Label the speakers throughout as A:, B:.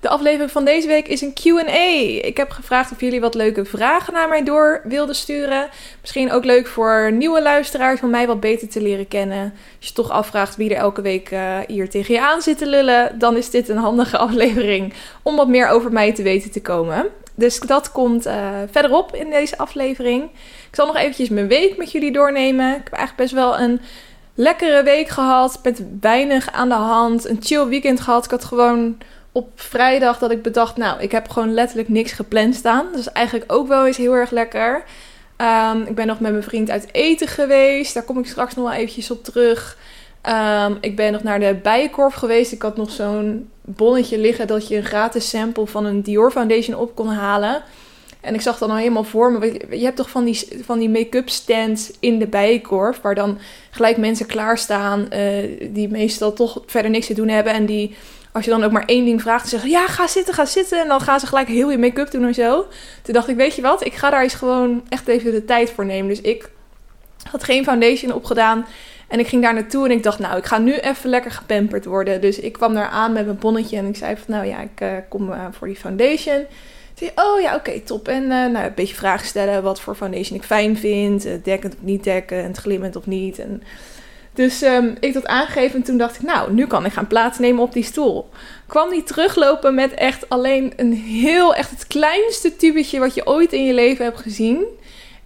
A: De aflevering van deze week is een Q&A. Ik heb gevraagd of jullie wat leuke vragen naar mij door wilden sturen. Misschien ook leuk voor nieuwe luisteraars om mij wat beter te leren kennen. Als je toch afvraagt wie er elke week uh, hier tegen je aan zit te lullen, dan is dit een handige aflevering om wat meer over mij te weten te komen. Dus dat komt uh, verderop in deze aflevering. Ik zal nog eventjes mijn week met jullie doornemen. Ik heb eigenlijk best wel een lekkere week gehad. Met weinig aan de hand. Een chill weekend gehad. Ik had gewoon op vrijdag dat ik bedacht... Nou, ik heb gewoon letterlijk niks gepland staan. Dat is eigenlijk ook wel eens heel erg lekker. Um, ik ben nog met mijn vriend uit eten geweest. Daar kom ik straks nog wel eventjes op terug. Um, ik ben nog naar de Bijenkorf geweest. Ik had nog zo'n bonnetje liggen dat je een gratis sample van een Dior Foundation op kon halen. En ik zag dan al helemaal voor me. Je hebt toch van die, van die make-up stands in de Bijenkorf. Waar dan gelijk mensen klaarstaan. Uh, die meestal toch verder niks te doen hebben. En die, als je dan ook maar één ding vraagt, dan zeggen: Ja, ga zitten, ga zitten. En dan gaan ze gelijk heel je make-up doen en zo. Toen dacht ik: Weet je wat, ik ga daar eens gewoon echt even de tijd voor nemen. Dus ik had geen foundation opgedaan. En ik ging daar naartoe en ik dacht, nou, ik ga nu even lekker gepamperd worden. Dus ik kwam daar aan met mijn bonnetje en ik zei van, nou ja, ik uh, kom uh, voor die foundation. Zei, oh ja, oké, top. En uh, nou, een beetje vragen stellen wat voor foundation ik fijn vind. dekkend of niet dekkend, glimmend of niet. En dus um, ik dat aangegeven en toen dacht ik, nou, nu kan ik gaan plaatsnemen op die stoel. Kwam die teruglopen met echt alleen een heel, echt het kleinste tubetje wat je ooit in je leven hebt gezien.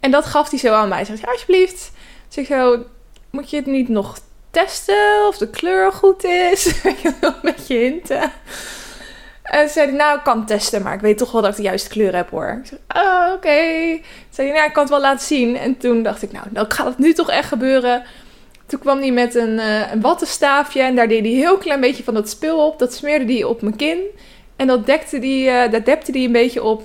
A: En dat gaf hij zo aan mij. Zei, ja, alsjeblieft. Dus ik zo, moet je het niet nog testen of de kleur goed is? een beetje hinten. En zei hij, nou, ik kan testen, maar ik weet toch wel dat ik de juiste kleur heb hoor. Ik zei, oh, oké. Zei hij, nou, ik kan het wel laten zien. En toen dacht ik, nou, dan gaat het nu toch echt gebeuren. Toen kwam hij met een, uh, een wattenstaafje en daar deed hij heel klein beetje van dat spul op. Dat smeerde hij op mijn kin. En dat, dekte die, uh, dat depte hij een beetje op.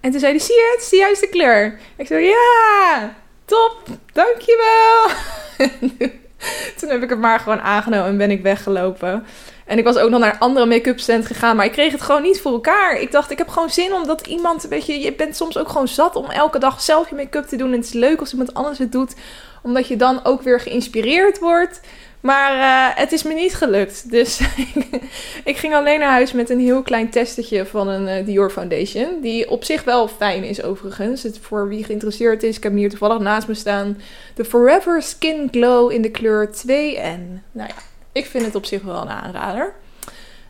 A: En toen zei hij, zie je, het is de juiste kleur. Ik zei, ja, top, dankjewel. Toen heb ik het maar gewoon aangenomen en ben ik weggelopen. En ik was ook nog naar een andere make-up stand gegaan, maar ik kreeg het gewoon niet voor elkaar. Ik dacht, ik heb gewoon zin omdat iemand, weet je, je bent soms ook gewoon zat om elke dag zelf je make-up te doen. En het is leuk als iemand anders het doet, omdat je dan ook weer geïnspireerd wordt. Maar uh, het is me niet gelukt. Dus ik ging alleen naar huis met een heel klein testetje van een uh, Dior Foundation. Die op zich wel fijn is overigens. Voor wie geïnteresseerd is, ik heb hem hier toevallig naast me staan. De Forever Skin Glow in de kleur 2N. Nou ja, ik vind het op zich wel een aanrader.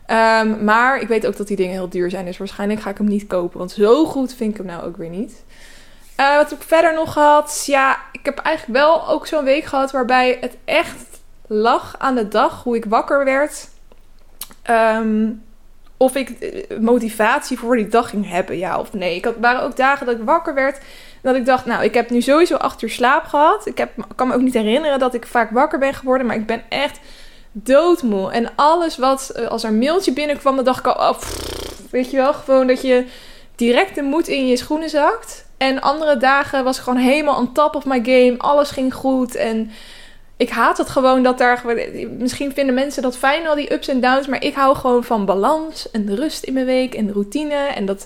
A: Um, maar ik weet ook dat die dingen heel duur zijn. Dus waarschijnlijk ga ik hem niet kopen. Want zo goed vind ik hem nou ook weer niet. Uh, wat heb ik verder nog gehad? Ja, ik heb eigenlijk wel ook zo'n week gehad waarbij het echt lag aan de dag hoe ik wakker werd. Um, of ik eh, motivatie voor die dag ging hebben, ja of nee. Ik had, waren ook dagen dat ik wakker werd. Dat ik dacht, nou, ik heb nu sowieso acht uur slaap gehad. Ik, heb, kan me ook niet herinneren dat ik vaak wakker ben geworden. Maar ik ben echt doodmoe. En alles wat, eh, als er een mailtje binnenkwam, dan dacht ik al, oh, weet je wel, gewoon dat je direct de moed in je schoenen zakt. En andere dagen was ik gewoon helemaal on top of my game. Alles ging goed en ik haat het gewoon dat daar. Misschien vinden mensen dat fijn, al die ups en downs. Maar ik hou gewoon van balans en rust in mijn week en routine. En dat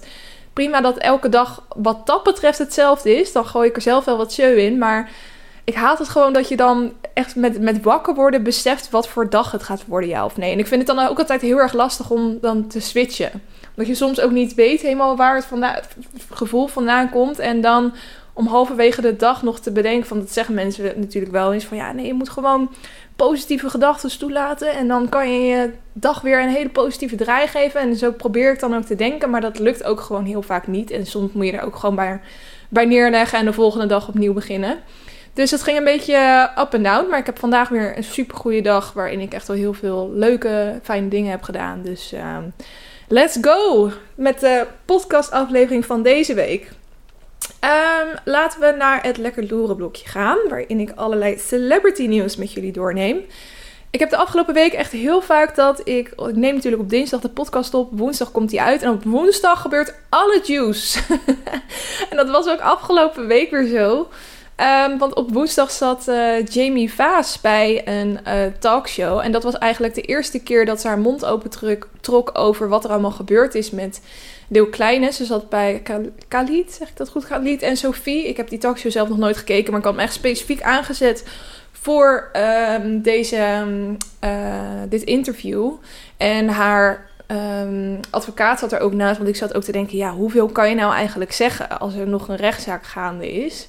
A: prima dat elke dag wat dat betreft hetzelfde is. Dan gooi ik er zelf wel wat show in. Maar ik haat het gewoon dat je dan echt met, met wakker worden beseft wat voor dag het gaat worden, ja of nee. En ik vind het dan ook altijd heel erg lastig om dan te switchen. Omdat je soms ook niet weet helemaal waar het, het gevoel vandaan komt. En dan om halverwege de dag nog te bedenken. Van dat zeggen mensen natuurlijk wel eens. Van ja, nee, je moet gewoon positieve gedachten toelaten. En dan kan je je dag weer een hele positieve draai geven. En zo probeer ik dan ook te denken. Maar dat lukt ook gewoon heel vaak niet. En soms moet je er ook gewoon bij, bij neerleggen en de volgende dag opnieuw beginnen. Dus het ging een beetje up en down. Maar ik heb vandaag weer een super goede dag. Waarin ik echt wel heel veel leuke, fijne dingen heb gedaan. Dus uh, let's go met de podcastaflevering van deze week. Um, laten we naar het lekker loeren blokje gaan, waarin ik allerlei celebrity nieuws met jullie doorneem. Ik heb de afgelopen week echt heel vaak dat ik... Ik neem natuurlijk op dinsdag de podcast op. Woensdag komt die uit. En op woensdag gebeurt alle juice. en dat was ook afgelopen week weer zo. Um, want op woensdag zat uh, Jamie Vaas bij een uh, talkshow. En dat was eigenlijk de eerste keer dat ze haar mond open trok, over wat er allemaal gebeurd is met Deel Kleine. Ze zat bij Khalid, zeg ik dat goed? Khalid en Sophie. Ik heb die talkshow zelf nog nooit gekeken, maar ik had hem echt specifiek aangezet voor um, deze, uh, dit interview. En haar advocaat zat er ook naast, want ik zat ook te denken: ja, hoeveel kan je nou eigenlijk zeggen als er nog een rechtszaak gaande is?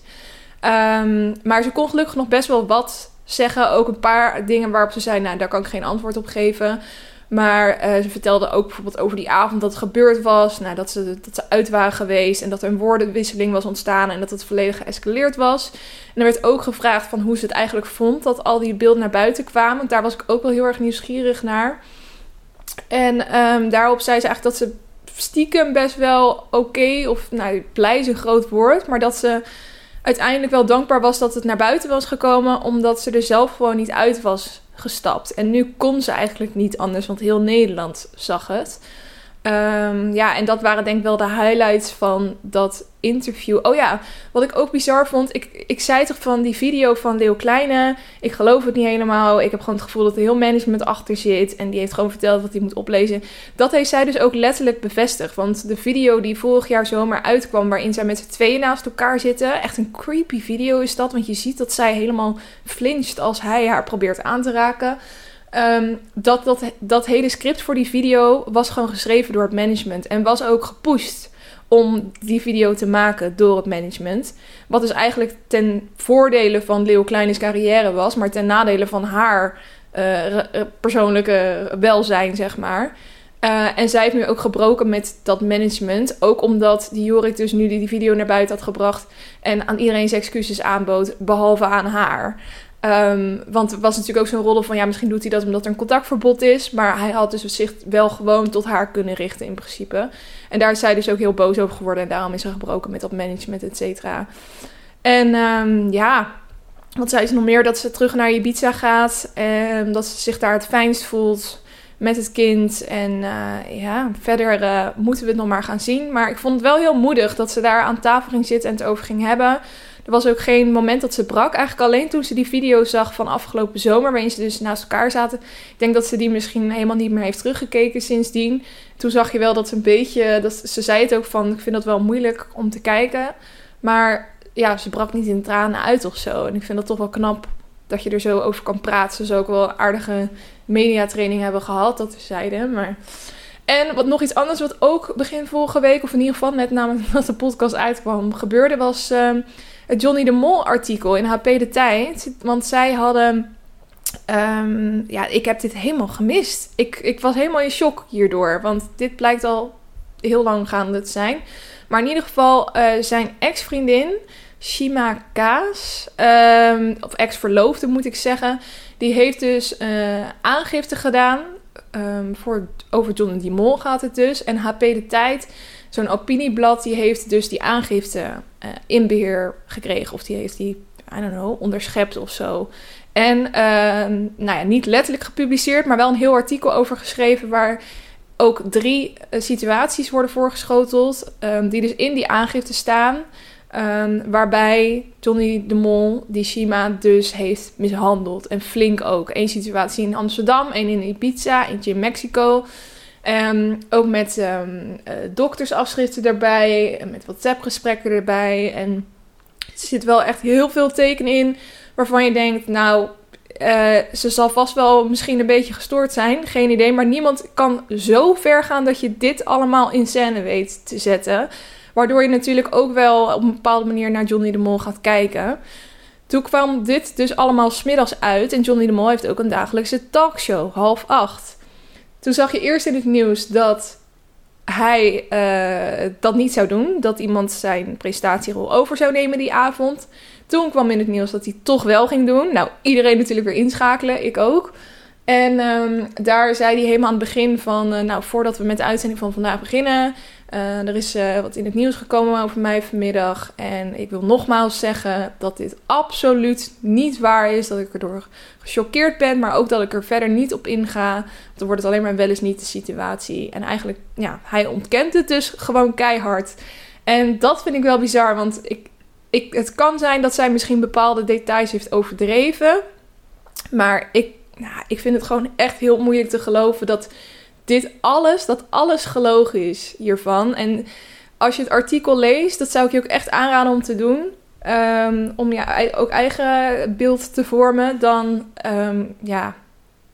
A: Um, maar ze kon gelukkig nog best wel wat zeggen. Ook een paar dingen waarop ze zei: Nou, daar kan ik geen antwoord op geven. Maar uh, ze vertelde ook bijvoorbeeld over die avond dat het gebeurd was. Nou, dat, ze, dat ze uit waren geweest en dat er een woordenwisseling was ontstaan en dat het volledig geëscaleerd was. En er werd ook gevraagd van hoe ze het eigenlijk vond dat al die beelden naar buiten kwamen. Daar was ik ook wel heel erg nieuwsgierig naar. En um, daarop zei ze eigenlijk dat ze stiekem best wel oké, of nou, blij is een groot woord, maar dat ze uiteindelijk wel dankbaar was dat het naar buiten was gekomen, omdat ze er zelf gewoon niet uit was gestapt. En nu kon ze eigenlijk niet anders, want heel Nederland zag het. Um, ja, en dat waren denk ik wel de highlights van dat interview. Oh ja, wat ik ook bizar vond. Ik, ik zei toch van die video van Leo Kleine. Ik geloof het niet helemaal. Ik heb gewoon het gevoel dat er heel management achter zit. En die heeft gewoon verteld wat hij moet oplezen. Dat heeft zij dus ook letterlijk bevestigd. Want de video die vorig jaar zomer uitkwam. Waarin zij met z'n tweeën naast elkaar zitten. Echt een creepy video is dat. Want je ziet dat zij helemaal flincht als hij haar probeert aan te raken. Um, dat, dat, dat hele script voor die video was gewoon geschreven door het management. En was ook gepusht om die video te maken door het management. Wat dus eigenlijk ten voordele van Leo Kleine's carrière was, maar ten nadele van haar uh, persoonlijke welzijn, zeg maar. Uh, en zij heeft nu ook gebroken met dat management. Ook omdat die Jorik dus nu die video naar buiten had gebracht. En aan iedereen zijn excuses aanbood, behalve aan haar. Um, want het was natuurlijk ook zo'n rol van ja, misschien doet hij dat omdat er een contactverbod is. Maar hij had dus zich wel gewoon tot haar kunnen richten in principe. En daar is zij dus ook heel boos over geworden. En daarom is ze gebroken met dat management, et cetera. En um, ja, wat zei ze nog meer? Dat ze terug naar Ibiza gaat. En dat ze zich daar het fijnst voelt met het kind. En uh, ja, verder uh, moeten we het nog maar gaan zien. Maar ik vond het wel heel moedig dat ze daar aan tafel ging zitten en het over ging hebben. Er was ook geen moment dat ze brak. Eigenlijk alleen toen ze die video zag van afgelopen zomer, waarin ze dus naast elkaar zaten. Ik denk dat ze die misschien helemaal niet meer heeft teruggekeken sindsdien. Toen zag je wel dat ze een beetje. Dat, ze zei het ook van: ik vind dat wel moeilijk om te kijken. Maar ja, ze brak niet in tranen uit of zo. En ik vind dat toch wel knap dat je er zo over kan praten. Ze zou ook wel aardige mediatraining hebben gehad, dat zeiden. Maar. En wat nog iets anders, wat ook begin vorige week, of in ieder geval net namelijk dat de podcast uitkwam, gebeurde, was. Uh, het Johnny de Mol artikel in HP De Tijd. Want zij hadden... Um, ja, ik heb dit helemaal gemist. Ik, ik was helemaal in shock hierdoor. Want dit blijkt al heel lang gaande te zijn. Maar in ieder geval, uh, zijn ex-vriendin, Shima Kaas, um, of ex-verloofde moet ik zeggen, die heeft dus uh, aangifte gedaan. Um, voor, over Johnny de Mol gaat het dus. En HP De Tijd zo'n opinieblad die heeft dus die aangifte uh, in beheer gekregen. Of die heeft die, I don't know, onderschept of zo. En uh, nou ja, niet letterlijk gepubliceerd, maar wel een heel artikel over geschreven waar ook drie uh, situaties worden voorgeschoteld. Um, die dus in die aangifte staan. Um, waarbij Johnny de Mol die Shima dus heeft mishandeld. En flink ook. Eén situatie in Amsterdam, één in Ibiza, eentje in Mexico. Um, ook met um, uh, doktersafschriften erbij, met WhatsApp-gesprekken erbij. En er zit wel echt heel veel teken in waarvan je denkt, nou, uh, ze zal vast wel misschien een beetje gestoord zijn, geen idee. Maar niemand kan zo ver gaan dat je dit allemaal in scène weet te zetten. Waardoor je natuurlijk ook wel op een bepaalde manier naar Johnny de Mol gaat kijken. Toen kwam dit dus allemaal smiddags uit. En Johnny de Mol heeft ook een dagelijkse talkshow, half acht. Toen zag je eerst in het nieuws dat hij uh, dat niet zou doen. Dat iemand zijn presentatierol over zou nemen die avond. Toen kwam in het nieuws dat hij toch wel ging doen. Nou, iedereen natuurlijk weer inschakelen, ik ook. En ehm, daar zei hij helemaal aan het begin van, eh, nou, voordat we met de uitzending van vandaag beginnen, uh, er is uh, wat in het nieuws gekomen over mij vanmiddag. En ik wil nogmaals zeggen dat dit absoluut niet waar is. Dat ik erdoor gechoqueerd ben, maar ook dat ik er verder niet op inga. Want dan wordt het alleen maar wel eens niet de situatie. En eigenlijk, ja, hij ontkent het dus gewoon keihard. En dat vind ik wel bizar, want ik, ik, het kan zijn dat zij misschien bepaalde details heeft overdreven. Maar ik, nou, ik vind het gewoon echt heel moeilijk te geloven dat dit alles, dat alles gelogen is hiervan. En als je het artikel leest, dat zou ik je ook echt aanraden om te doen. Um, om ja, ook eigen beeld te vormen. Dan, um, ja,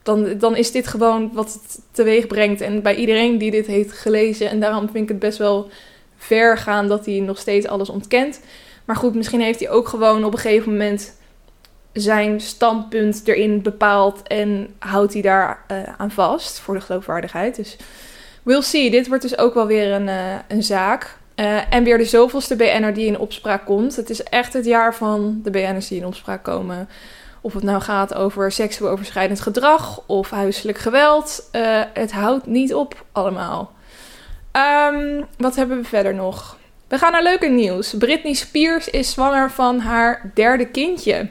A: dan, dan is dit gewoon wat het teweeg brengt. En bij iedereen die dit heeft gelezen. En daarom vind ik het best wel ver gaan dat hij nog steeds alles ontkent. Maar goed, misschien heeft hij ook gewoon op een gegeven moment zijn standpunt erin bepaalt en houdt hij daar uh, aan vast voor de geloofwaardigheid. Dus we'll see. Dit wordt dus ook wel weer een, uh, een zaak. Uh, en weer de zoveelste BN'er die in opspraak komt. Het is echt het jaar van de BN'ers die in opspraak komen. Of het nou gaat over seksueel overschrijdend gedrag of huiselijk geweld. het houdt niet op allemaal. Um, wat hebben we verder nog? We gaan naar leuke nieuws. Britney Spears is zwanger van haar derde kindje.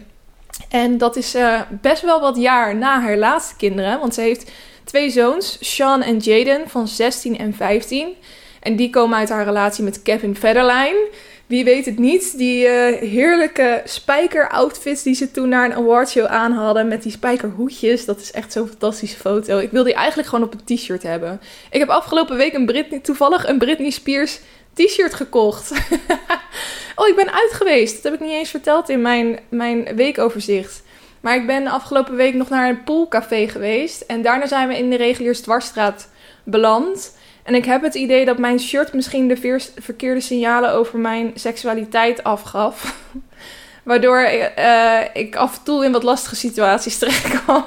A: En dat is uh, best wel wat jaar na haar laatste kinderen. Want ze heeft twee zoons, Sean en Jaden, van 16 en 15. En die komen uit haar relatie met Kevin Federline. Wie weet het niet, die uh, heerlijke spijker-outfits die ze toen naar een awardshow aan hadden. Met die spijkerhoedjes. Dat is echt zo'n fantastische foto. Ik wil die eigenlijk gewoon op een t-shirt hebben. Ik heb afgelopen week een Britney, toevallig een Britney Spears t-shirt gekocht. oh, ik ben uit geweest. Dat heb ik niet eens verteld in mijn, mijn weekoverzicht. Maar ik ben afgelopen week nog naar een poolcafé geweest. En daarna zijn we in de reguliers dwarsstraat beland. En ik heb het idee dat mijn shirt misschien de verkeerde signalen over mijn seksualiteit afgaf. Waardoor uh, ik af en toe in wat lastige situaties terecht kwam.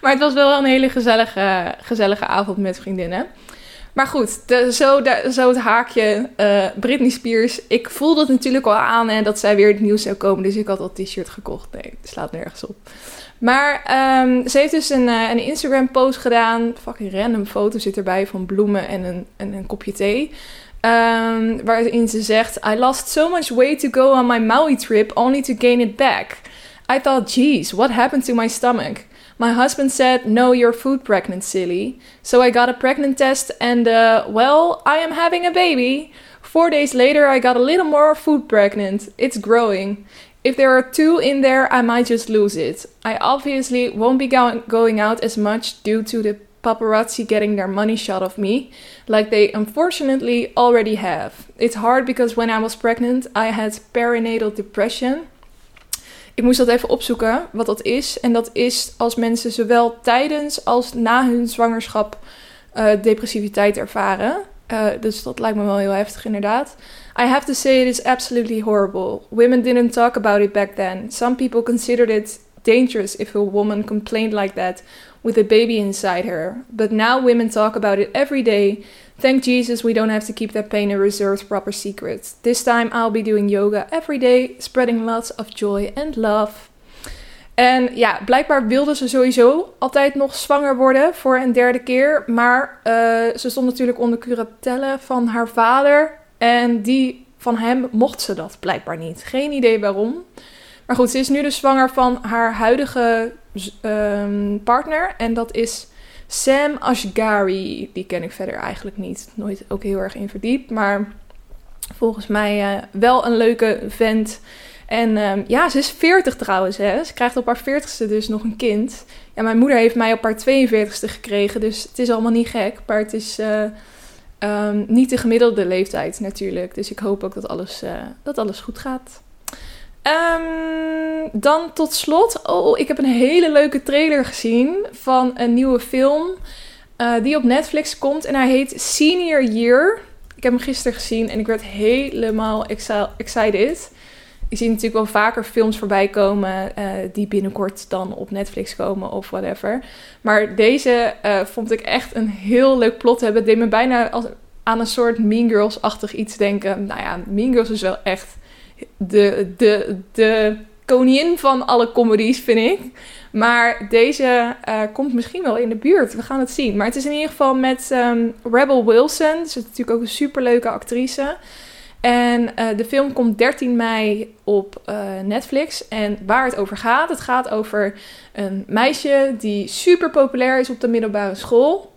A: Maar het was wel een hele gezellige, gezellige avond met vriendinnen. Maar goed, zo, het haakje uh, Britney Spears. Ik voelde het natuurlijk al aan en dat zij weer het nieuws zou komen. Dus ik had al t-shirt gekocht. Nee, het slaat nergens op. Maar um, ze heeft dus een, uh, een Instagram-post gedaan. Fucking random foto zit erbij van bloemen en een, en een kopje thee. Um, waarin ze zegt: I lost so much weight to go on my Maui trip only to gain it back. I thought, geez, what happened to my stomach? My husband said, No, you're food pregnant, silly. So I got a pregnant test, and uh, well, I am having a baby. Four days later, I got a little more food pregnant. It's growing. If there are two in there, I might just lose it. I obviously won't be go- going out as much due to the paparazzi getting their money shot of me, like they unfortunately already have. It's hard because when I was pregnant, I had perinatal depression Ik moest dat even opzoeken, wat dat is. En dat is als mensen zowel tijdens als na hun zwangerschap uh, depressiviteit ervaren. Uh, dus dat lijkt me wel heel heftig, inderdaad. I have to say it is absolutely horrible. Women didn't talk about it back then. Some people considered it dangerous if a woman complained like that with a baby inside her. But now women talk about it every day Thank Jesus we don't have to keep that pain a reserved proper secret. This time I'll be doing yoga every day, spreading lots of joy and love. En ja, blijkbaar wilde ze sowieso altijd nog zwanger worden voor een derde keer. Maar uh, ze stond natuurlijk onder curatelle van haar vader. En die van hem mocht ze dat blijkbaar niet. Geen idee waarom. Maar goed, ze is nu dus zwanger van haar huidige um, partner. En dat is Sam Ashgari, die ken ik verder eigenlijk niet. Nooit ook heel erg in verdiept. Maar volgens mij uh, wel een leuke vent. En um, ja, ze is 40 trouwens. Hè. Ze krijgt op haar 40ste dus nog een kind. Ja, mijn moeder heeft mij op haar 42ste gekregen. Dus het is allemaal niet gek. Maar het is uh, um, niet de gemiddelde leeftijd natuurlijk. Dus ik hoop ook dat alles, uh, dat alles goed gaat. Um, dan tot slot, oh, ik heb een hele leuke trailer gezien van een nieuwe film uh, die op Netflix komt en hij heet Senior Year. Ik heb hem gisteren gezien en ik werd helemaal excited. Ik zie natuurlijk wel vaker films voorbij komen uh, die binnenkort dan op Netflix komen of whatever. Maar deze uh, vond ik echt een heel leuk plot hebben. Het deed me bijna als, aan een soort Mean Girls-achtig iets denken. Nou ja, Mean Girls is wel echt de, de, de koningin van alle comedies, vind ik. Maar deze uh, komt misschien wel in de buurt. We gaan het zien. Maar het is in ieder geval met um, Rebel Wilson. Ze is natuurlijk ook een superleuke actrice. En uh, de film komt 13 mei op uh, Netflix. En waar het over gaat, het gaat over een meisje die super populair is op de middelbare school.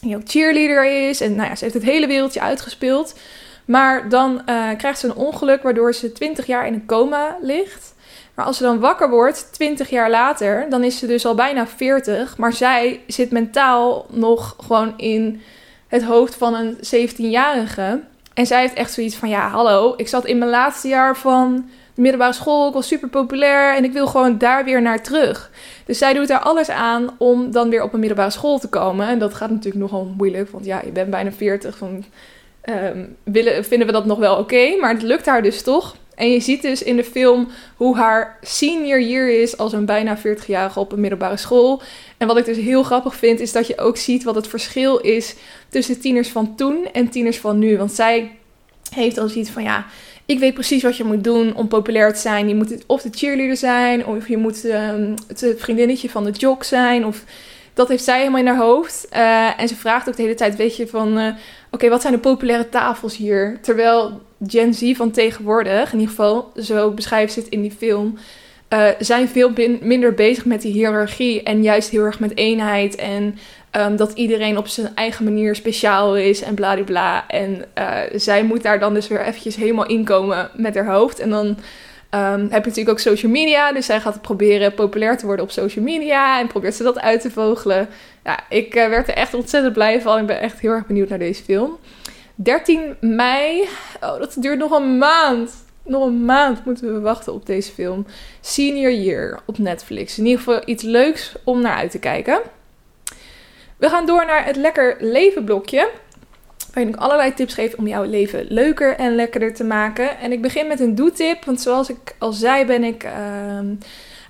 A: Die ook cheerleader is. En nou ja, ze heeft het hele wereldje uitgespeeld. Maar dan uh, krijgt ze een ongeluk waardoor ze 20 jaar in een coma ligt. Maar als ze dan wakker wordt, 20 jaar later, dan is ze dus al bijna 40. Maar zij zit mentaal nog gewoon in het hoofd van een 17-jarige. En zij heeft echt zoiets van: ja, hallo, ik zat in mijn laatste jaar van de middelbare school, ik was super populair en ik wil gewoon daar weer naar terug. Dus zij doet daar alles aan om dan weer op een middelbare school te komen. En dat gaat natuurlijk nogal moeilijk, want ja, je bent bijna 40. Van, um, willen, vinden we dat nog wel oké? maar het lukt haar dus toch. En je ziet dus in de film hoe haar senior year is als een bijna 40-jarige op een middelbare school. En wat ik dus heel grappig vind, is dat je ook ziet wat het verschil is tussen tieners van toen en tieners van nu. Want zij heeft al zoiets van ja. Ik weet precies wat je moet doen om populair te zijn. Je moet of de cheerleader zijn, of je moet um, het vriendinnetje van de jock zijn. Of dat heeft zij helemaal in haar hoofd. Uh, en ze vraagt ook de hele tijd, weet je, van... Uh, Oké, wat zijn de populaire tafels hier? Terwijl Gen Z van tegenwoordig, in ieder geval zo beschrijft ze het in die film... Uh, zijn veel minder bezig met die hiërarchie en juist heel erg met eenheid. En um, dat iedereen op zijn eigen manier speciaal is en bladibla. En zij moet daar dan dus weer eventjes helemaal inkomen met haar hoofd. En dan Um, heb je natuurlijk ook social media. Dus zij gaat proberen populair te worden op social media. En probeert ze dat uit te vogelen. Ja, ik uh, werd er echt ontzettend blij van. Ik ben echt heel erg benieuwd naar deze film. 13 mei. Oh, dat duurt nog een maand. Nog een maand moeten we wachten op deze film. Senior Year op Netflix. In ieder geval iets leuks om naar uit te kijken. We gaan door naar het Lekker Leven blokje waarin ik allerlei tips geef om jouw leven leuker en lekkerder te maken. En ik begin met een doetip, want zoals ik al zei ben ik uh,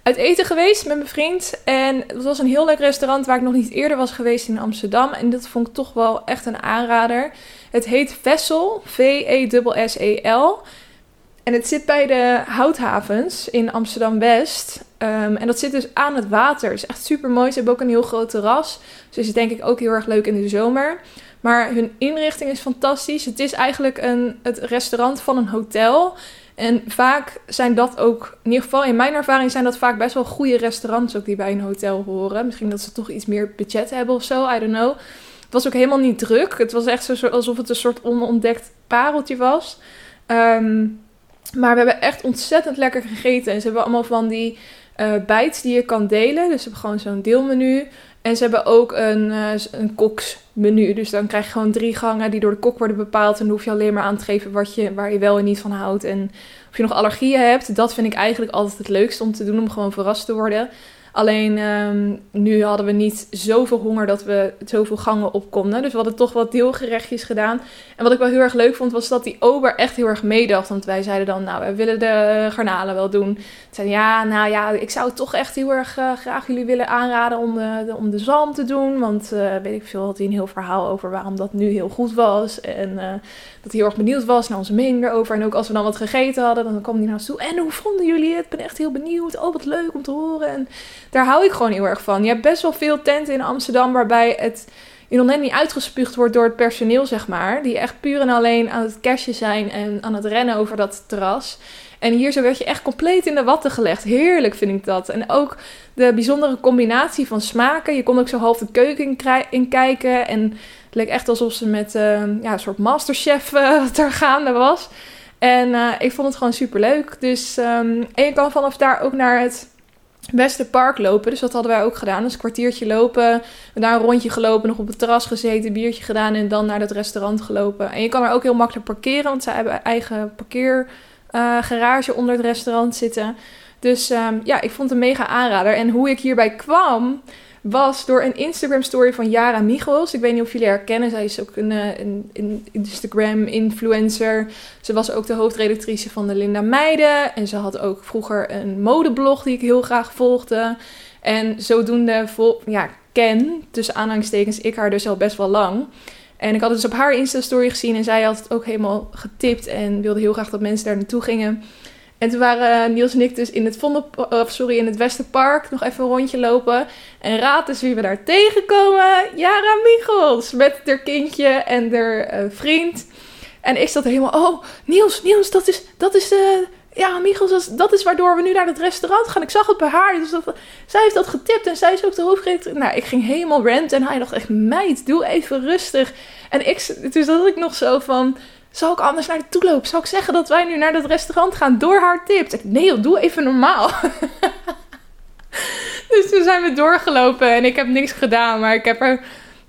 A: uit eten geweest met mijn vriend. En het was een heel leuk restaurant waar ik nog niet eerder was geweest in Amsterdam. En dat vond ik toch wel echt een aanrader. Het heet Vessel, V-E-S-S-E-L. En het zit bij de Houthavens in Amsterdam-West. Um, en dat zit dus aan het water. Het is echt super mooi. Ze hebben ook een heel groot terras. Dus is denk ik ook heel erg leuk in de zomer. Maar hun inrichting is fantastisch. Het is eigenlijk een, het restaurant van een hotel. En vaak zijn dat ook, in ieder geval in mijn ervaring, zijn dat vaak best wel goede restaurants ook die bij een hotel horen. Misschien dat ze toch iets meer budget hebben of zo, I don't know. Het was ook helemaal niet druk. Het was echt zo, alsof het een soort onontdekt pareltje was. Um, maar we hebben echt ontzettend lekker gegeten. En ze hebben allemaal van die uh, bites die je kan delen. Dus ze hebben gewoon zo'n deelmenu. En ze hebben ook een, uh, een koksmenu. Dus dan krijg je gewoon drie gangen die door de kok worden bepaald. En dan hoef je alleen maar aan te geven wat je, waar je wel en niet van houdt. En of je nog allergieën hebt. Dat vind ik eigenlijk altijd het leukste om te doen. Om gewoon verrast te worden. Alleen um, nu hadden we niet zoveel honger dat we zoveel gangen op konden. Dus we hadden toch wat deelgerechtjes gedaan. En wat ik wel heel erg leuk vond, was dat die ober echt heel erg meedacht. Want wij zeiden dan, nou, we willen de garnalen wel doen. Zeiden ja, nou ja, ik zou toch echt heel erg uh, graag jullie willen aanraden om de, om de zalm te doen. Want uh, weet ik veel, had hij een heel verhaal over waarom dat nu heel goed was. En uh, dat hij heel erg benieuwd was naar onze mening erover. En ook als we dan wat gegeten hadden, dan kwam hij naar ons toe. En hoe vonden jullie het? Ik ben echt heel benieuwd. Oh, wat leuk om te horen. En daar hou ik gewoon heel erg van. Je hebt best wel veel tenten in Amsterdam waarbij het je nog net niet uitgespuugd wordt door het personeel, zeg maar. Die echt puur en alleen aan het cashje zijn en aan het rennen over dat terras. En hier zo werd je echt compleet in de watten gelegd. Heerlijk vind ik dat. En ook de bijzondere combinatie van smaken. Je kon ook zo half de keuken in, kijken. En het leek echt alsof ze met uh, ja, een soort masterchef uh, ter gaande was. En uh, ik vond het gewoon super leuk. Dus, um, en je kan vanaf daar ook naar het Westerpark lopen. Dus dat hadden wij ook gedaan. Dus een kwartiertje lopen. Daar een rondje gelopen, nog op het terras gezeten, biertje gedaan en dan naar het restaurant gelopen. En je kan er ook heel makkelijk parkeren, want ze hebben eigen parkeergarage uh, onder het restaurant zitten. Dus um, ja, ik vond het een mega aanrader. En hoe ik hierbij kwam, was door een Instagram story van Yara Michels. Ik weet niet of jullie haar herkennen. Zij is ook een, eh, een Instagram influencer. Ze was ook de hoofdredactrice van de Linda Meiden. En ze had ook vroeger een modeblog die ik heel graag volgde. En zodoende vol, ja, ken, tussen aanhalingstekens, ik haar dus al best wel lang. En ik had het dus op haar Insta-story gezien en zij had het ook helemaal getipt en wilde heel graag dat mensen daar naartoe gingen. En toen waren Niels en ik dus in het, Vondel, of sorry, in het Westerpark nog even een rondje lopen. En raad eens wie we daar tegenkomen. Jara Michels met haar kindje en haar vriend. En ik zat er helemaal, oh, Niels, Niels, dat is, dat is de ja, Michels, dat is waardoor we nu naar het restaurant gaan. Ik zag het bij haar. Dus dat, zij heeft dat getipt en zij is ook de hoofdredacteur. Nou, ik ging helemaal rant en hij dacht echt, meid, doe even rustig. En ik, toen zat ik nog zo van, zal ik anders naar de toe lopen? Zal ik zeggen dat wij nu naar het restaurant gaan door haar tips? Nee, doe even normaal. dus toen zijn we doorgelopen en ik heb niks gedaan, maar ik heb er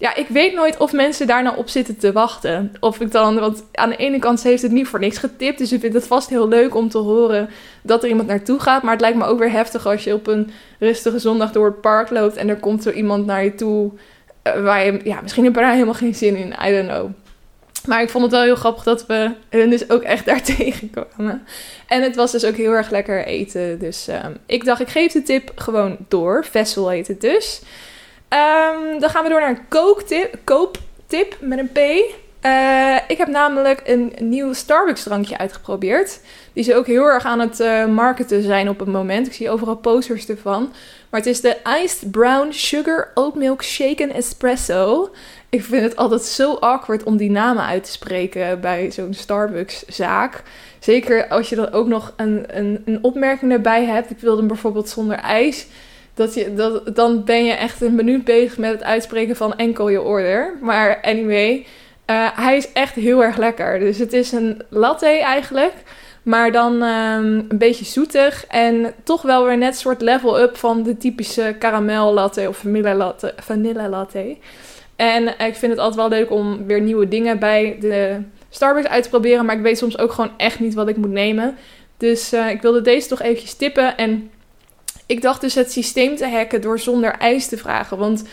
A: ja, ik weet nooit of mensen daar nou op zitten te wachten. Of ik dan, want aan de ene kant heeft het niet voor niks getipt. Dus ik vind het vast heel leuk om te horen dat er iemand naartoe gaat. Maar het lijkt me ook weer heftig als je op een rustige zondag door het park loopt en er komt zo iemand naar je toe. Uh, waar je, ja, misschien heb je daar helemaal geen zin in. I don't know. Maar ik vond het wel heel grappig dat we dus ook echt daar tegenkwamen. En het was dus ook heel erg lekker eten. Dus um, ik dacht, ik geef de tip gewoon door. Vessel heet het dus. Um, dan gaan we door naar een kooktip, kooptip met een P. Uh, ik heb namelijk een nieuw Starbucks drankje uitgeprobeerd. Die ze ook heel erg aan het uh, marketen zijn op het moment. Ik zie overal posters ervan. Maar het is de Iced Brown Sugar Oat Milk Shaken Espresso. Ik vind het altijd zo awkward om die namen uit te spreken bij zo'n Starbucks zaak. Zeker als je dan ook nog een, een, een opmerking erbij hebt. Ik wilde hem bijvoorbeeld zonder ijs je, dan ben je echt een minuut bezig met het uitspreken van enkel je order. Maar anyway, uh, hij is echt heel erg lekker. Dus het is een latte eigenlijk. Maar dan um, een beetje zoetig. En toch wel weer net soort level-up van de typische karamel latte of vanille latte. Latte. En ik vind het altijd wel leuk om weer nieuwe dingen bij de Starbucks uit te proberen. Maar ik weet soms ook gewoon echt niet wat ik moet nemen. Dus uh, ik wilde deze toch eventjes tippen. En ik dacht dus het systeem te hacken door zonder ijs te vragen. Want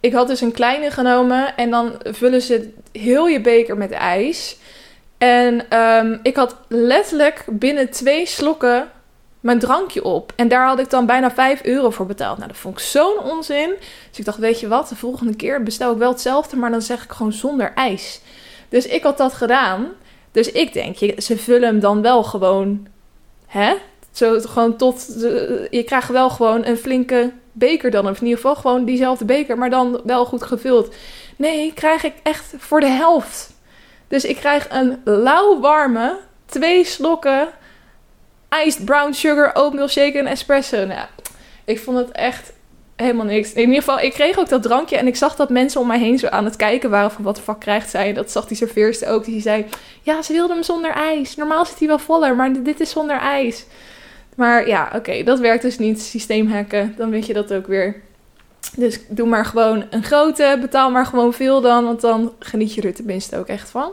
A: ik had dus een kleine genomen en dan vullen ze heel je beker met ijs. En um, ik had letterlijk binnen twee slokken mijn drankje op. En daar had ik dan bijna 5 euro voor betaald. Nou, dat vond ik zo'n onzin. Dus ik dacht, weet je wat, de volgende keer bestel ik wel hetzelfde, maar dan zeg ik gewoon zonder ijs. Dus ik had dat gedaan. Dus ik denk, ze vullen hem dan wel gewoon, hè? Zo gewoon tot. je krijgt wel gewoon een flinke beker dan. Of in ieder geval gewoon diezelfde beker, maar dan wel goed gevuld. Nee, krijg ik echt voor de helft. Dus ik krijg een lauwwarme, twee slokken iced brown sugar oatmeal shake en espresso. Nou, ik vond het echt helemaal niks. In ieder geval, ik kreeg ook dat drankje en ik zag dat mensen om mij heen zo aan het kijken waren van wat de fuck krijgt zij. Dat zag die serveerster ook. Die zei, ja, ze wilde hem zonder ijs. Normaal zit hij wel voller, maar dit is zonder ijs. Maar ja, oké, dat werkt dus niet. Systeem hacken, dan weet je dat ook weer. Dus doe maar gewoon een grote, betaal maar gewoon veel dan, want dan geniet je er tenminste ook echt van.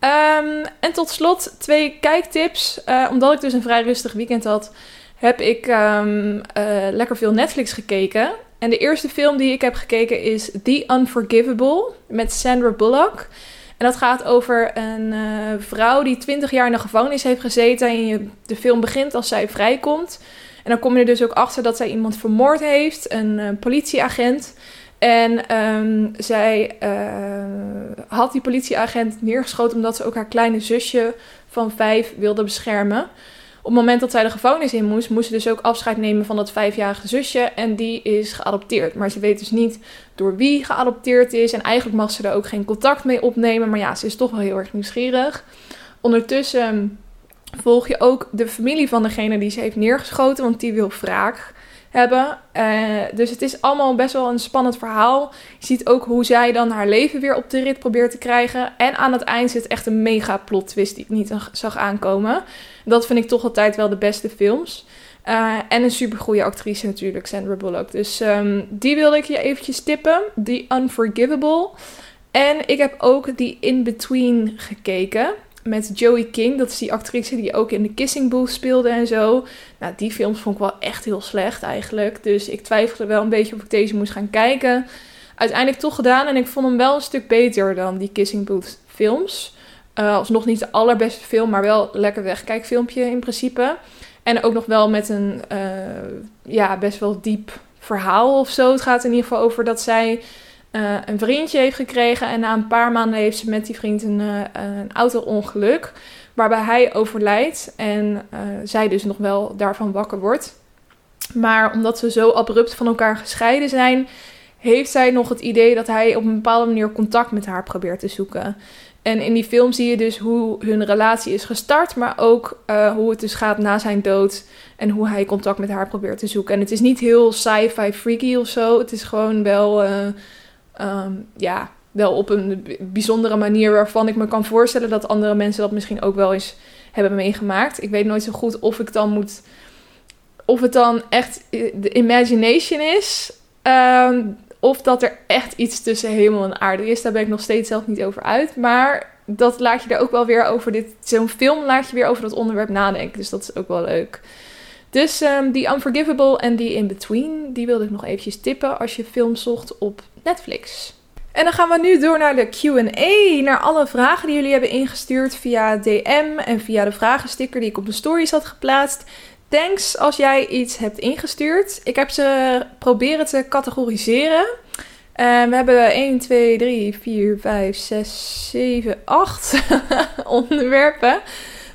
A: Um, en tot slot twee kijktips. Uh, omdat ik dus een vrij rustig weekend had, heb ik um, uh, lekker veel Netflix gekeken. En de eerste film die ik heb gekeken is The Unforgivable met Sandra Bullock. En dat gaat over een uh, vrouw die 20 jaar in de gevangenis heeft gezeten. En je, de film begint als zij vrijkomt. En dan kom je er dus ook achter dat zij iemand vermoord heeft, een uh, politieagent. En um, zij uh, had die politieagent neergeschoten omdat ze ook haar kleine zusje van vijf wilde beschermen op het moment dat zij de gevangenis in moest, moest ze dus ook afscheid nemen van dat vijfjarige zusje. En die is geadopteerd. Maar ze weet dus niet door wie geadopteerd is. En eigenlijk mag ze er ook geen contact mee opnemen. Maar ja, ze is toch wel heel erg nieuwsgierig. Ondertussen volg je ook de familie van degene die ze heeft neergeschoten. Want die wil wraak hebben. Uh, dus het is allemaal best wel een spannend verhaal. Je ziet ook hoe zij dan haar leven weer op de rit probeert te krijgen. En aan het eind zit echt een mega plot twist die ik niet zag aankomen. Dat vind ik toch altijd wel de beste films. Uh, en een supergoeie actrice natuurlijk, Sandra Bullock. Dus um, die wilde ik je eventjes tippen. The Unforgivable. En ik heb ook die In Between gekeken met Joey King. Dat is die actrice die ook in de Kissing Booth speelde en zo. Nou, die films vond ik wel echt heel slecht eigenlijk. Dus ik twijfelde wel een beetje of ik deze moest gaan kijken. Uiteindelijk toch gedaan en ik vond hem wel een stuk beter dan die Kissing Booth films. Uh, alsnog niet de allerbeste film, maar wel lekker wegkijkfilmpje in principe. En ook nog wel met een uh, ja, best wel diep verhaal of zo. Het gaat in ieder geval over dat zij eh, een vriendje heeft gekregen. En na een paar maanden heeft ze met die vriend een, uh, een auto-ongeluk. Waarbij hij overlijdt en zij dus nog wel daarvan wakker wordt. Maar omdat ze zo abrupt van elkaar gescheiden zijn, heeft zij nog het idee dat hij op een bepaalde manier contact met haar probeert te zoeken. En in die film zie je dus hoe hun relatie is gestart, maar ook uh, hoe het dus gaat na zijn dood en hoe hij contact met haar probeert te zoeken. En het is niet heel sci-fi freaky of zo. Het is gewoon wel, uh, um, ja, wel op een bijzondere manier waarvan ik me kan voorstellen dat andere mensen dat misschien ook wel eens hebben meegemaakt. Ik weet nooit zo goed of ik dan moet, of het dan echt de imagination is. Um, of dat er echt iets tussen hemel en aarde is. Daar ben ik nog steeds zelf niet over uit. Maar dat laat je er ook wel weer over dit. Zo'n film laat je weer over dat onderwerp nadenken. Dus dat is ook wel leuk. Dus die Unforgivable en die In Between, die wilde ik nog eventjes tippen als je film zocht op Netflix. En dan gaan we nu door naar de QA. Naar alle vragen die jullie hebben ingestuurd via DM en via de vragensticker die ik op de stories had geplaatst. Thanks als jij iets hebt ingestuurd. Ik heb ze proberen te categoriseren. Uh, we hebben 1, 2, 3, 4, 5, 6, 7, 8 onderwerpen.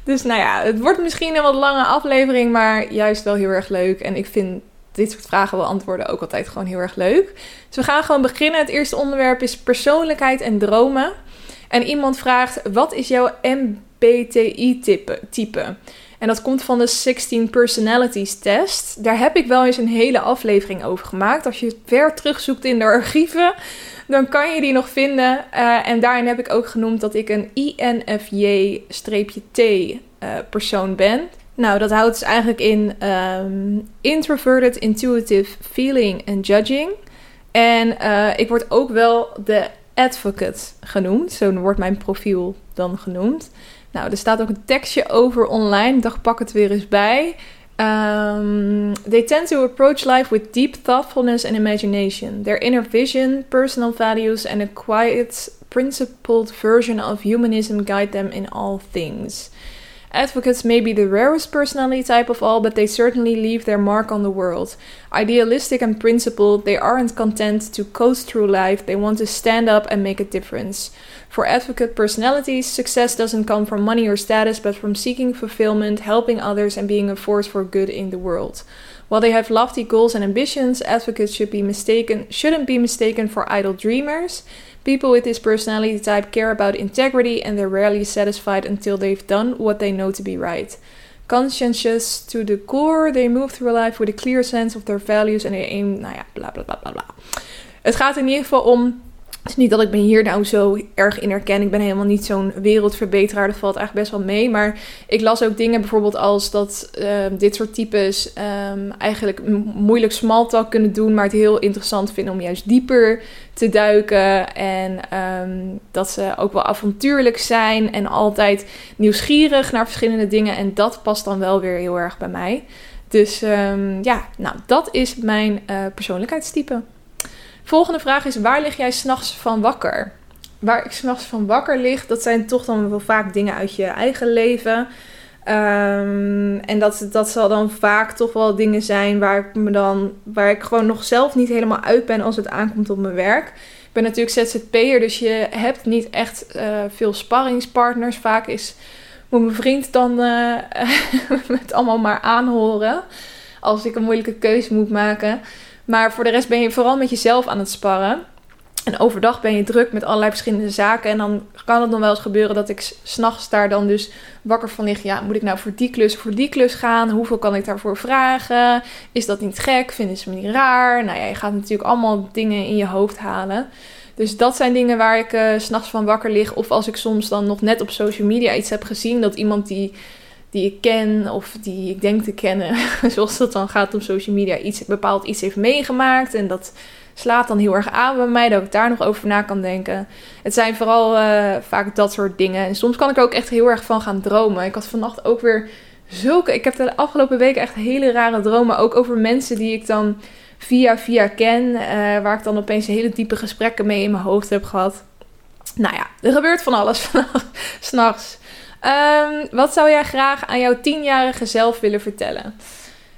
A: Dus nou ja, het wordt misschien een wat lange aflevering, maar juist wel heel erg leuk. En ik vind dit soort vragen beantwoorden ook altijd gewoon heel erg leuk. Dus we gaan gewoon beginnen. Het eerste onderwerp is persoonlijkheid en dromen. En iemand vraagt: wat is jouw MBTI-type? En dat komt van de 16 Personalities Test. Daar heb ik wel eens een hele aflevering over gemaakt. Als je ver terugzoekt in de archieven, dan kan je die nog vinden. Uh, en daarin heb ik ook genoemd dat ik een INFJ-T uh, persoon ben. Nou, dat houdt dus eigenlijk in um, introverted, intuitive, feeling en judging. En uh, ik word ook wel de advocate genoemd. Zo wordt mijn profiel dan genoemd. Nou, er staat ook een tekstje over online. Ik dacht, pak het weer eens bij. Um, they tend to approach life with deep thoughtfulness and imagination. Their inner vision, personal values, and a quiet, principled version of humanism guide them in all things. Advocates may be the rarest personality type of all, but they certainly leave their mark on the world. Idealistic and principled, they aren't content to coast through life, they want to stand up and make a difference. For advocate personalities, success doesn't come from money or status, but from seeking fulfillment, helping others, and being a force for good in the world. While they have lofty goals and ambitions, advocates should be mistaken shouldn't be mistaken for idle dreamers. People with this personality type care about integrity and they're rarely satisfied until they've done what they know to be right. Conscientious to the core, they move through life with a clear sense of their values and they aim, nou ja, bla bla. Het gaat in ieder geval om Het niet dat ik me hier nou zo erg in herken. Ik ben helemaal niet zo'n wereldverbeteraar. Dat valt eigenlijk best wel mee. Maar ik las ook dingen bijvoorbeeld als dat uh, dit soort types um, eigenlijk moeilijk smalltalk kunnen doen. Maar het heel interessant vinden om juist dieper te duiken. En um, dat ze ook wel avontuurlijk zijn. En altijd nieuwsgierig naar verschillende dingen. En dat past dan wel weer heel erg bij mij. Dus ja, nou dat is mijn uh, persoonlijkheidstype. Volgende vraag is: waar lig jij s'nachts van wakker? Waar ik s'nachts van wakker lig, dat zijn toch dan wel vaak dingen uit je eigen leven. Um, en dat, dat zal dan vaak toch wel dingen zijn waar ik me dan, waar ik gewoon nog zelf niet helemaal uit ben als het aankomt op mijn werk. Ik ben natuurlijk ZZP'er, dus je hebt niet echt uh, veel sparringspartners. Vaak is, moet mijn vriend dan uh, het allemaal maar aanhoren als ik een moeilijke keuze moet maken. Maar voor de rest ben je vooral met jezelf aan het sparren. En overdag ben je druk met allerlei verschillende zaken. En dan kan het dan wel eens gebeuren dat ik s'nachts daar dan dus wakker van lig. Ja, moet ik nou voor die klus voor die klus gaan? Hoeveel kan ik daarvoor vragen? Is dat niet gek? Vinden ze me niet raar? Nou ja, je gaat natuurlijk allemaal dingen in je hoofd halen. Dus dat zijn dingen waar ik uh, s'nachts van wakker lig. Of als ik soms dan nog net op social media iets heb gezien. Dat iemand die die ik ken of die ik denk te kennen, zoals dat dan gaat op social media, iets bepaald iets heeft meegemaakt. En dat slaat dan heel erg aan bij mij, dat ik daar nog over na kan denken. Het zijn vooral uh, vaak dat soort dingen. En soms kan ik er ook echt heel erg van gaan dromen. Ik had vannacht ook weer zulke. Ik heb de afgelopen weken echt hele rare dromen. Ook over mensen die ik dan via via ken. Uh, waar ik dan opeens hele diepe gesprekken mee in mijn hoofd heb gehad. Nou ja, er gebeurt van alles s'nachts. Um, wat zou jij graag aan jouw tienjarige zelf willen vertellen?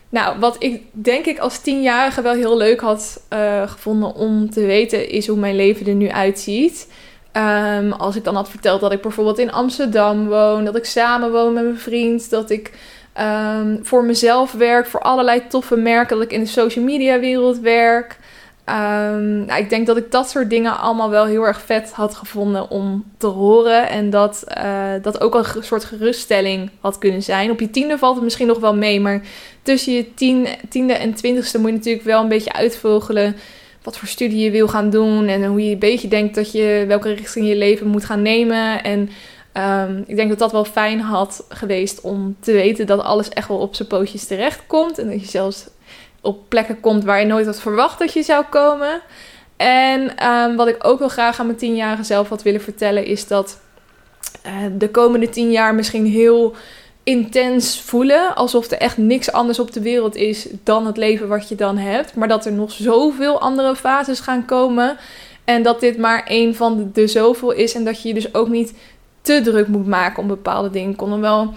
A: Nou, wat ik denk ik als tienjarige wel heel leuk had uh, gevonden om te weten, is hoe mijn leven er nu uitziet. Um, als ik dan had verteld dat ik bijvoorbeeld in Amsterdam woon, dat ik samen woon met mijn vriend, dat ik um, voor mezelf werk, voor allerlei toffe merken, dat ik in de social media wereld werk. Um, nou, ik denk dat ik dat soort dingen allemaal wel heel erg vet had gevonden om te horen. En dat uh, dat ook een soort geruststelling had kunnen zijn. Op je tiende valt het misschien nog wel mee, maar tussen je tien, tiende en twintigste moet je natuurlijk wel een beetje uitvogelen wat voor studie je wil gaan doen. En hoe je een beetje denkt dat je welke richting je leven moet gaan nemen. En um, ik denk dat dat wel fijn had geweest om te weten dat alles echt wel op zijn pootjes terecht komt. En dat je zelfs op plekken komt waar je nooit had verwacht dat je zou komen. En um, wat ik ook wel graag aan mijn tienjarige zelf had willen vertellen, is dat uh, de komende tien jaar misschien heel intens voelen. Alsof er echt niks anders op de wereld is dan het leven wat je dan hebt. Maar dat er nog zoveel andere fases gaan komen. En dat dit maar één van de, de zoveel is. En dat je je dus ook niet te druk moet maken om bepaalde dingen. Ik kon dan wel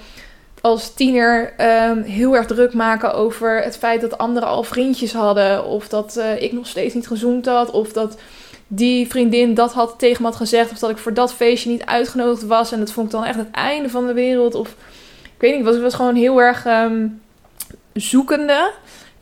A: als tiener um, heel erg druk maken over het feit dat anderen al vriendjes hadden. Of dat uh, ik nog steeds niet gezoend had. Of dat die vriendin dat had tegen me gezegd. Of dat ik voor dat feestje niet uitgenodigd was. En dat vond ik dan echt het einde van de wereld. Of ik weet niet, was, was gewoon heel erg um, zoekende.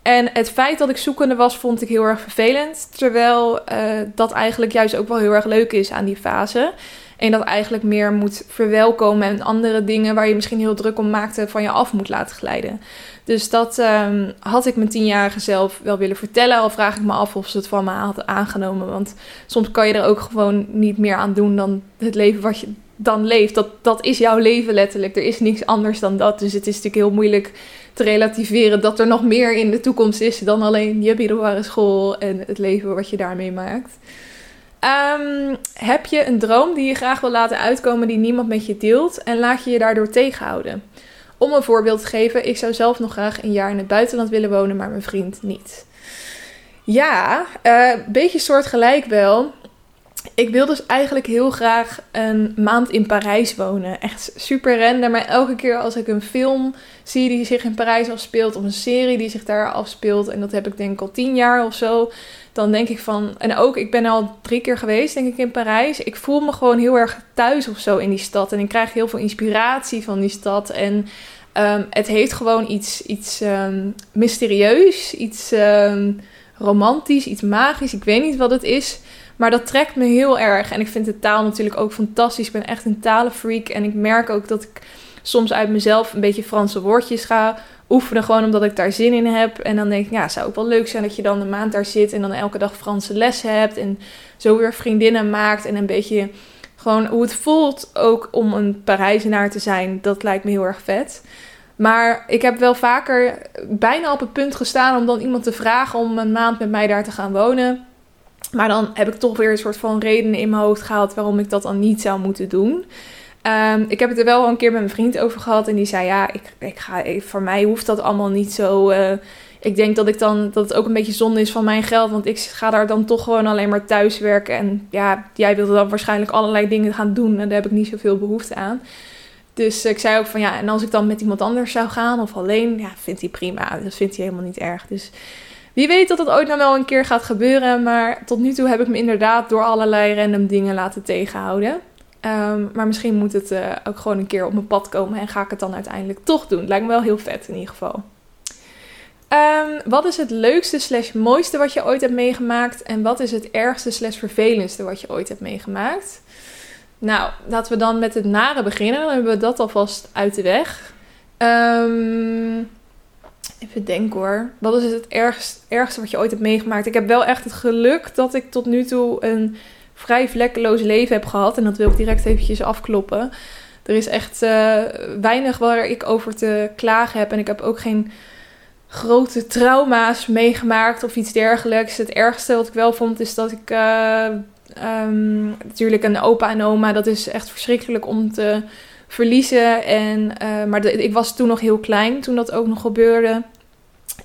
A: En het feit dat ik zoekende was, vond ik heel erg vervelend. Terwijl uh, dat eigenlijk juist ook wel heel erg leuk is aan die fase. En dat eigenlijk meer moet verwelkomen en andere dingen waar je misschien heel druk om maakte van je af moet laten glijden. Dus dat um, had ik mijn tienjarige zelf wel willen vertellen. Al vraag ik me af of ze het van me had aangenomen. Want soms kan je er ook gewoon niet meer aan doen dan het leven wat je dan leeft. Dat, dat is jouw leven letterlijk. Er is niks anders dan dat. Dus het is natuurlijk heel moeilijk te relativeren dat er nog meer in de toekomst is dan alleen je middelbare school en het leven wat je daarmee maakt. Um, heb je een droom die je graag wil laten uitkomen die niemand met je deelt en laat je je daardoor tegenhouden? Om een voorbeeld te geven, ik zou zelf nog graag een jaar in het buitenland willen wonen, maar mijn vriend niet. Ja, een uh, beetje soortgelijk wel ik wil dus eigenlijk heel graag een maand in Parijs wonen. Echt super random. Maar elke keer als ik een film zie die zich in Parijs afspeelt, of een serie die zich daar afspeelt, en dat heb ik denk ik al tien jaar of zo, dan denk ik van. En ook, ik ben al drie keer geweest, denk ik, in Parijs. Ik voel me gewoon heel erg thuis of zo in die stad. En ik krijg heel veel inspiratie van die stad. En um, het heeft gewoon iets, iets um, mysterieus, iets um, romantisch, iets magisch. Ik weet niet wat het is. Maar dat trekt me heel erg. En ik vind de taal natuurlijk ook fantastisch. Ik ben echt een talenfreak. En ik merk ook dat ik soms uit mezelf een beetje Franse woordjes ga oefenen. Gewoon omdat ik daar zin in heb. En dan denk ik, ja, zou ook wel leuk zijn dat je dan een maand daar zit. En dan elke dag Franse lessen hebt. En zo weer vriendinnen maakt. En een beetje gewoon hoe het voelt ook om een Parijzenaar te zijn. Dat lijkt me heel erg vet. Maar ik heb wel vaker bijna op het punt gestaan om dan iemand te vragen om een maand met mij daar te gaan wonen. Maar dan heb ik toch weer een soort van redenen in mijn hoofd gehaald waarom ik dat dan niet zou moeten doen. Um, ik heb het er wel een keer met mijn vriend over gehad. En die zei: Ja, ik, ik ga, voor mij hoeft dat allemaal niet zo. Uh, ik denk dat, ik dan, dat het ook een beetje zonde is van mijn geld. Want ik ga daar dan toch gewoon alleen maar thuis werken. En ja, jij wilde dan waarschijnlijk allerlei dingen gaan doen. En daar heb ik niet zoveel behoefte aan. Dus ik zei ook van ja, en als ik dan met iemand anders zou gaan of alleen, ja, vindt hij prima. Dat vindt hij helemaal niet erg. Dus wie weet dat het ooit nog wel een keer gaat gebeuren. Maar tot nu toe heb ik me inderdaad door allerlei random dingen laten tegenhouden. Um, maar misschien moet het uh, ook gewoon een keer op mijn pad komen en ga ik het dan uiteindelijk toch doen. Lijkt me wel heel vet in ieder geval. Um, wat is het leukste slash mooiste wat je ooit hebt meegemaakt? En wat is het ergste slash vervelendste wat je ooit hebt meegemaakt? Nou, laten we dan met het nare beginnen. Dan hebben we dat alvast uit de weg. Um, Even denken hoor. Wat is het ergste, ergste wat je ooit hebt meegemaakt? Ik heb wel echt het geluk dat ik tot nu toe een vrij vlekkeloos leven heb gehad. En dat wil ik direct eventjes afkloppen. Er is echt uh, weinig waar ik over te klagen heb. En ik heb ook geen grote trauma's meegemaakt of iets dergelijks. Het ergste wat ik wel vond is dat ik... Uh, um, natuurlijk een opa en oma, dat is echt verschrikkelijk om te verliezen. En, uh, maar ik was toen nog heel klein toen dat ook nog gebeurde.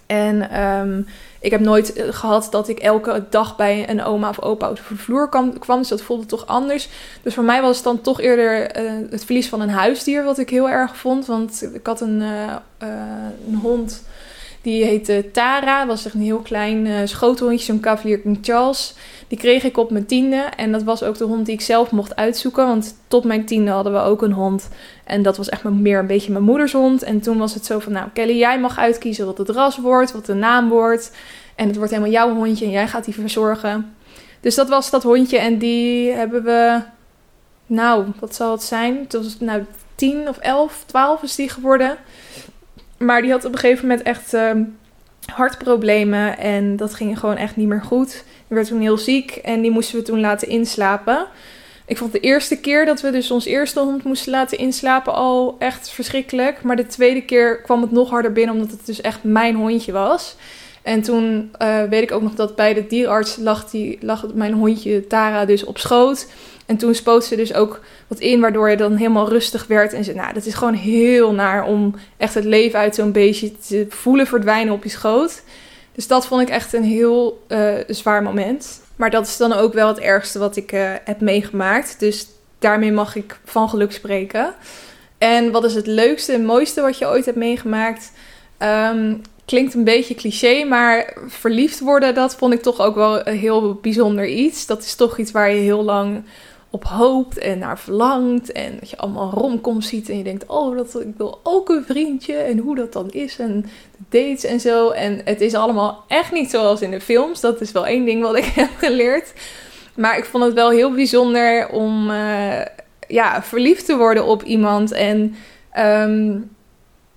A: En um, ik heb nooit eh, gehad dat ik elke dag bij een oma of opa over de vloer kwam. Dus dat voelde toch anders. Dus voor mij was het dan toch eerder uh, het verlies van een huisdier, wat ik heel erg vond. Want ik had een, uh, een hond Die heette Tara, was echt een heel klein uh, schotelhondje, zo'n Cavalier King Charles. Die kreeg ik op mijn tiende en dat was ook de hond die ik zelf mocht uitzoeken. Want tot mijn tiende hadden we ook een hond. En dat was echt meer een beetje mijn moeders hond. En toen was het zo van, nou Kelly, jij mag uitkiezen wat het ras wordt, wat de naam wordt. En het wordt helemaal jouw hondje en jij gaat die verzorgen. Dus dat was dat hondje en die hebben we, nou, wat zal het zijn? Het was nou 10 of 11, 12 is die geworden. Maar die had op een gegeven moment echt uh, hartproblemen en dat ging gewoon echt niet meer goed. Die werd toen heel ziek en die moesten we toen laten inslapen. Ik vond de eerste keer dat we dus ons eerste hond moesten laten inslapen al echt verschrikkelijk. Maar de tweede keer kwam het nog harder binnen omdat het dus echt mijn hondje was. En toen uh, weet ik ook nog dat bij de dierarts lag, lag mijn hondje Tara dus op schoot. En toen spoot ze dus ook wat in, waardoor je dan helemaal rustig werd. En ze, nou, dat is gewoon heel naar om echt het leven uit zo'n beestje te voelen verdwijnen op je schoot. Dus dat vond ik echt een heel uh, zwaar moment. Maar dat is dan ook wel het ergste wat ik uh, heb meegemaakt. Dus daarmee mag ik van geluk spreken. En wat is het leukste en mooiste wat je ooit hebt meegemaakt? Um, klinkt een beetje cliché, maar verliefd worden, dat vond ik toch ook wel een heel bijzonder iets. Dat is toch iets waar je heel lang op hoopt en naar verlangt. En dat je allemaal romcoms ziet en je denkt, oh, dat, ik wil ook een vriendje. En hoe dat dan is en dates en zo. En het is allemaal echt niet zoals in de films. Dat is wel één ding wat ik heb geleerd. Maar ik vond het wel heel bijzonder om uh, ja, verliefd te worden op iemand. En um,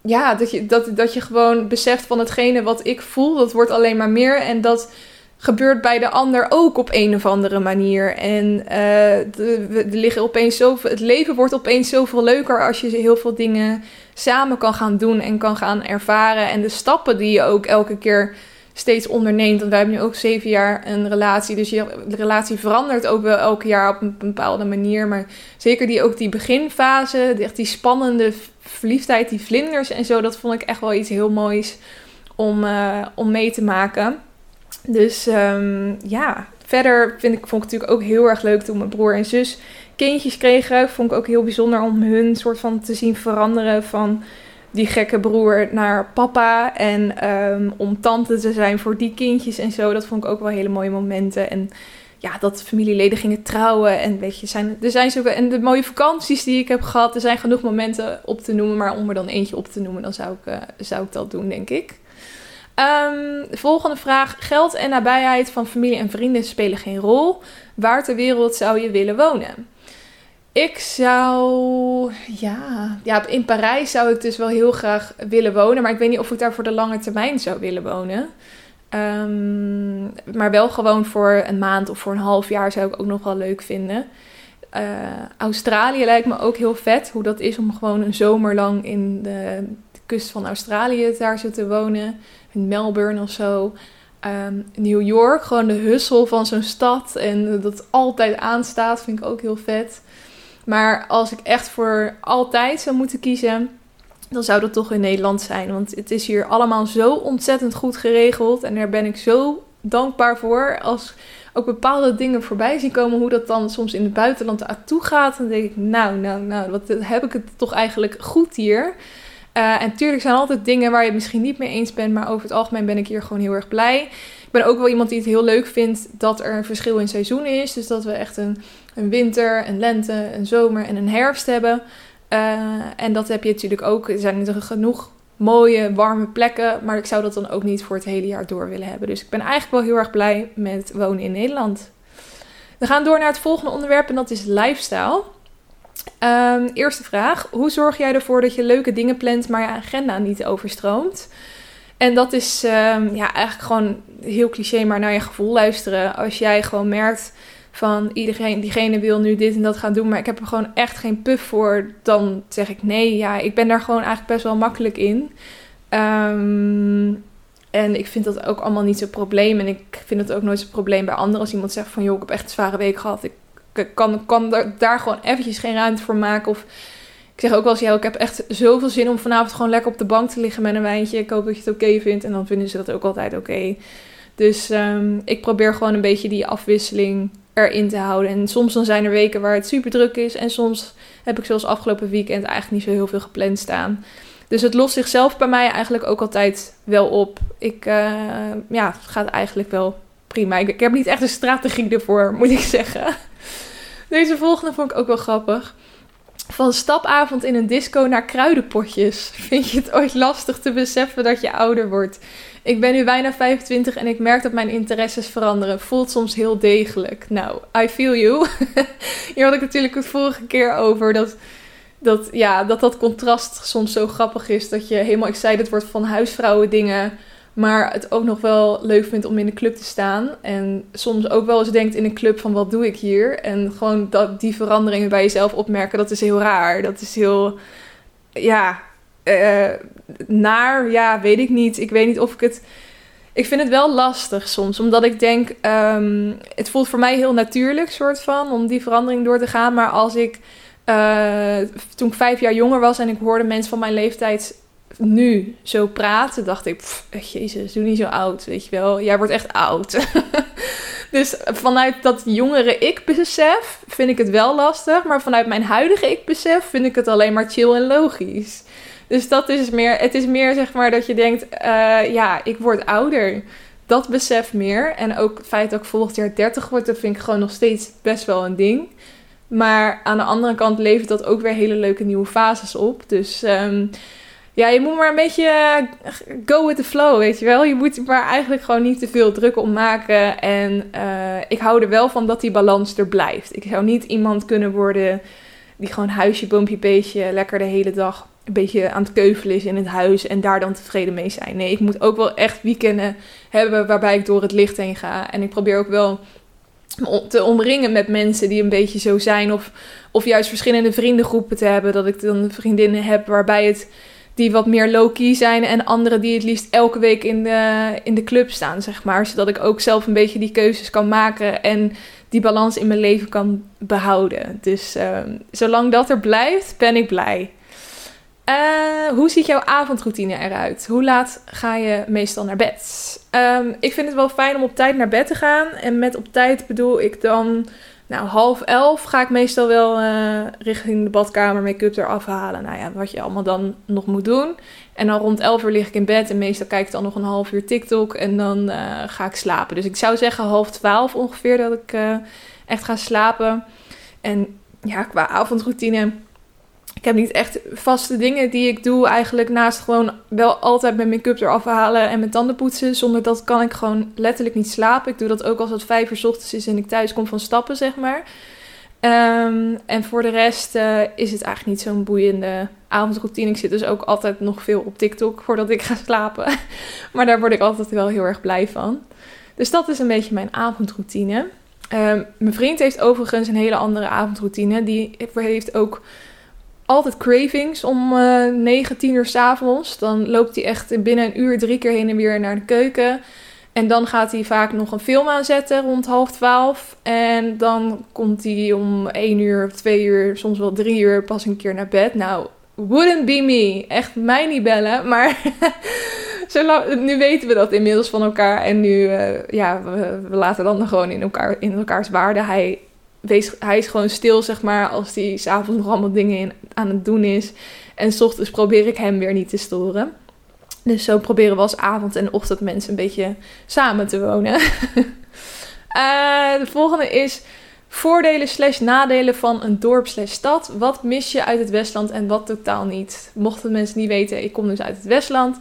A: ja, dat je, dat, dat je gewoon beseft van hetgene wat ik voel, dat wordt alleen maar meer. En dat gebeurt bij de ander ook op een of andere manier. En uh, liggen opeens zoveel, het leven wordt opeens zoveel leuker als je heel veel dingen samen kan gaan doen en kan gaan ervaren. En de stappen die je ook elke keer steeds onderneemt. Want wij hebben nu ook zeven jaar een relatie. Dus je, de relatie verandert ook wel elke jaar op een bepaalde manier. Maar zeker die, ook die beginfase, echt die spannende verliefdheid, die vlinders en zo. Dat vond ik echt wel iets heel moois om, uh, om mee te maken. Dus um, ja, verder vind ik, vond ik natuurlijk ook heel erg leuk toen mijn broer en zus kindjes kregen. Vond ik ook heel bijzonder om hun soort van te zien veranderen van die gekke broer naar papa. En um, om tante te zijn voor die kindjes en zo. Dat vond ik ook wel hele mooie momenten. En ja, dat familieleden gingen trouwen. En weet je, zijn, er zijn zoveel. En de mooie vakanties die ik heb gehad. Er zijn genoeg momenten op te noemen. Maar om er dan eentje op te noemen, dan zou ik, uh, zou ik dat doen, denk ik. Um, volgende vraag. Geld en nabijheid van familie en vrienden spelen geen rol. Waar ter wereld zou je willen wonen? Ik zou, ja, ja, in Parijs zou ik dus wel heel graag willen wonen. Maar ik weet niet of ik daar voor de lange termijn zou willen wonen. Um, maar wel gewoon voor een maand of voor een half jaar zou ik ook nog wel leuk vinden. Uh, Australië lijkt me ook heel vet. Hoe dat is om gewoon een zomer lang in de, kust van Australië daar zo te wonen. In Melbourne of zo. Um, New York, gewoon de hussel van zo'n stad. En dat altijd aanstaat, vind ik ook heel vet. Maar als ik echt voor altijd zou moeten kiezen, dan zou dat toch in Nederland zijn. Want het is hier allemaal zo ontzettend goed geregeld. En daar ben ik zo dankbaar voor. Als ook bepaalde dingen voorbij zien komen, hoe dat dan soms in het buitenland toe gaat. Dan denk ik, nou, nou, nou, wat heb ik het toch eigenlijk goed hier. Uh, en tuurlijk zijn altijd dingen waar je het misschien niet mee eens bent. Maar over het algemeen ben ik hier gewoon heel erg blij. Ik ben ook wel iemand die het heel leuk vindt dat er een verschil in seizoenen is. Dus dat we echt een, een winter, een lente, een zomer en een herfst hebben. Uh, en dat heb je natuurlijk ook. Er zijn er genoeg mooie, warme plekken. Maar ik zou dat dan ook niet voor het hele jaar door willen hebben. Dus ik ben eigenlijk wel heel erg blij met wonen in Nederland. We gaan door naar het volgende onderwerp en dat is lifestyle. Um, eerste vraag. Hoe zorg jij ervoor dat je leuke dingen plant, maar je agenda niet overstroomt? En dat is um, ja, eigenlijk gewoon heel cliché, maar naar je gevoel luisteren. Als jij gewoon merkt van iedereen, diegene wil nu dit en dat gaan doen, maar ik heb er gewoon echt geen puff voor, dan zeg ik nee. Ja, ik ben daar gewoon eigenlijk best wel makkelijk in. Um, en ik vind dat ook allemaal niet zo'n probleem. En ik vind het ook nooit zo'n probleem bij anderen als iemand zegt van joh, ik heb echt een zware week gehad. Ik kan, kan daar gewoon eventjes geen ruimte voor maken. Of ik zeg ook wel eens, ja, ik heb echt zoveel zin om vanavond gewoon lekker op de bank te liggen met een wijntje. Ik hoop dat je het oké vindt. En dan vinden ze dat ook altijd oké. Dus um, ik probeer gewoon een beetje die afwisseling erin te houden. En soms dan zijn er weken waar het super druk is. En soms heb ik zoals afgelopen weekend eigenlijk niet zo heel veel gepland staan. Dus het lost zichzelf bij mij eigenlijk ook altijd wel op. Ik, uh, ja, het gaat eigenlijk wel prima. Ik, ik heb niet echt een strategie ervoor, moet ik zeggen. Deze volgende vond ik ook wel grappig. Van stapavond in een disco naar kruidenpotjes. Vind je het ooit lastig te beseffen dat je ouder wordt? Ik ben nu bijna 25 en ik merk dat mijn interesses veranderen. Voelt soms heel degelijk. Nou, I feel you. Hier had ik natuurlijk het vorige keer over. Dat, dat, ja, dat dat contrast soms zo grappig is. Dat je helemaal excited wordt van huisvrouwen dingen maar het ook nog wel leuk vindt om in de club te staan. En soms ook wel eens denkt in een club van wat doe ik hier? En gewoon dat, die veranderingen bij jezelf opmerken, dat is heel raar. Dat is heel, ja, uh, naar, ja, weet ik niet. Ik weet niet of ik het... Ik vind het wel lastig soms, omdat ik denk, um, het voelt voor mij heel natuurlijk, soort van, om die verandering door te gaan. Maar als ik, uh, toen ik vijf jaar jonger was en ik hoorde mensen van mijn leeftijd nu zo praten, dacht ik, jezus, doe niet zo oud, weet je wel. Jij wordt echt oud. dus vanuit dat jongere ik-besef vind ik het wel lastig. Maar vanuit mijn huidige ik-besef vind ik het alleen maar chill en logisch. Dus dat is meer, het is meer zeg maar dat je denkt, uh, ja, ik word ouder. Dat besef meer. En ook het feit dat ik volgend jaar 30 word, dat vind ik gewoon nog steeds best wel een ding. Maar aan de andere kant levert dat ook weer hele leuke nieuwe fases op. Dus um, ja, je moet maar een beetje eh, go with the flow, weet je wel. Je moet maar eigenlijk gewoon niet te veel druk om maken. En uh, ik hou er wel van dat die balans er blijft. Ik zou niet iemand kunnen worden die gewoon huisje, boompje, beestje lekker de hele dag een beetje aan het keuvelen is in het huis en daar dan tevreden mee zijn. Nee, ik moet ook wel echt weekenden hebben waarbij ik door het licht heen ga. En ik probeer ook wel te omringen met mensen die een beetje zo zijn. Of, of juist verschillende vriendengroepen te hebben. Dat ik dan vriendinnen heb waarbij het die wat meer low-key zijn en andere die het liefst elke week in de, in de club staan, zeg maar. Zodat ik ook zelf een beetje die keuzes kan maken en die balans in mijn leven kan behouden. Dus ehm, zolang dat er blijft, ben ik blij. Uh, hoe ziet jouw avondroutine eruit? Hoe laat ga je meestal naar bed? Um, ik vind het wel fijn om op tijd naar bed te gaan. En met op tijd bedoel ik dan nou, half elf ga ik meestal wel uh, richting de badkamer make-up eraf halen. Nou ja, wat je allemaal dan nog moet doen. En dan rond elf uur lig ik in bed en meestal kijk ik dan nog een half uur TikTok en dan uh, ga ik slapen. Dus ik zou zeggen half twaalf ongeveer dat ik echt ga slapen. En ja, qua avondroutine ik heb niet echt vaste dingen die ik doe. Eigenlijk naast gewoon wel altijd mijn make-up eraf halen en mijn tanden poetsen. Zonder dat kan ik gewoon letterlijk niet slapen. Ik doe dat ook als het vijf uur s ochtends is en ik thuis kom van stappen, zeg maar. Um, en voor de rest uh, is het eigenlijk niet zo'n boeiende avondroutine. Ik zit dus ook altijd nog veel op TikTok voordat ik ga slapen. maar daar word ik altijd wel heel erg blij van. Dus dat is een beetje mijn avondroutine. Um, mijn vriend heeft overigens een hele andere avondroutine. Die heeft ook altijd cravings om uh, 9, 10 uur s'avonds. Dan loopt hij echt binnen een uur drie keer heen en weer naar de keuken. En dan gaat hij vaak nog een film aanzetten rond half twaalf. En dan komt hij om 1 uur, 2 uur, soms wel 3 uur pas een keer naar bed. Nou, wouldn't be me. Echt mij niet bellen. Maar nu weten we dat inmiddels van elkaar. En nu, uh, ja, we, we, laten dan gewoon in, elkaar, in elkaars waarde. Hij hij is gewoon stil, zeg maar, als hij s'avonds nog allemaal dingen in, aan het doen is. En s ochtends probeer ik hem weer niet te storen. Dus zo proberen we als avond- en ochtendmensen een beetje samen te wonen. uh, de volgende is voordelen slash nadelen van een dorp slash stad. Wat mis je uit het Westland en wat totaal niet? Mochten mensen niet weten, ik kom dus uit het Westland.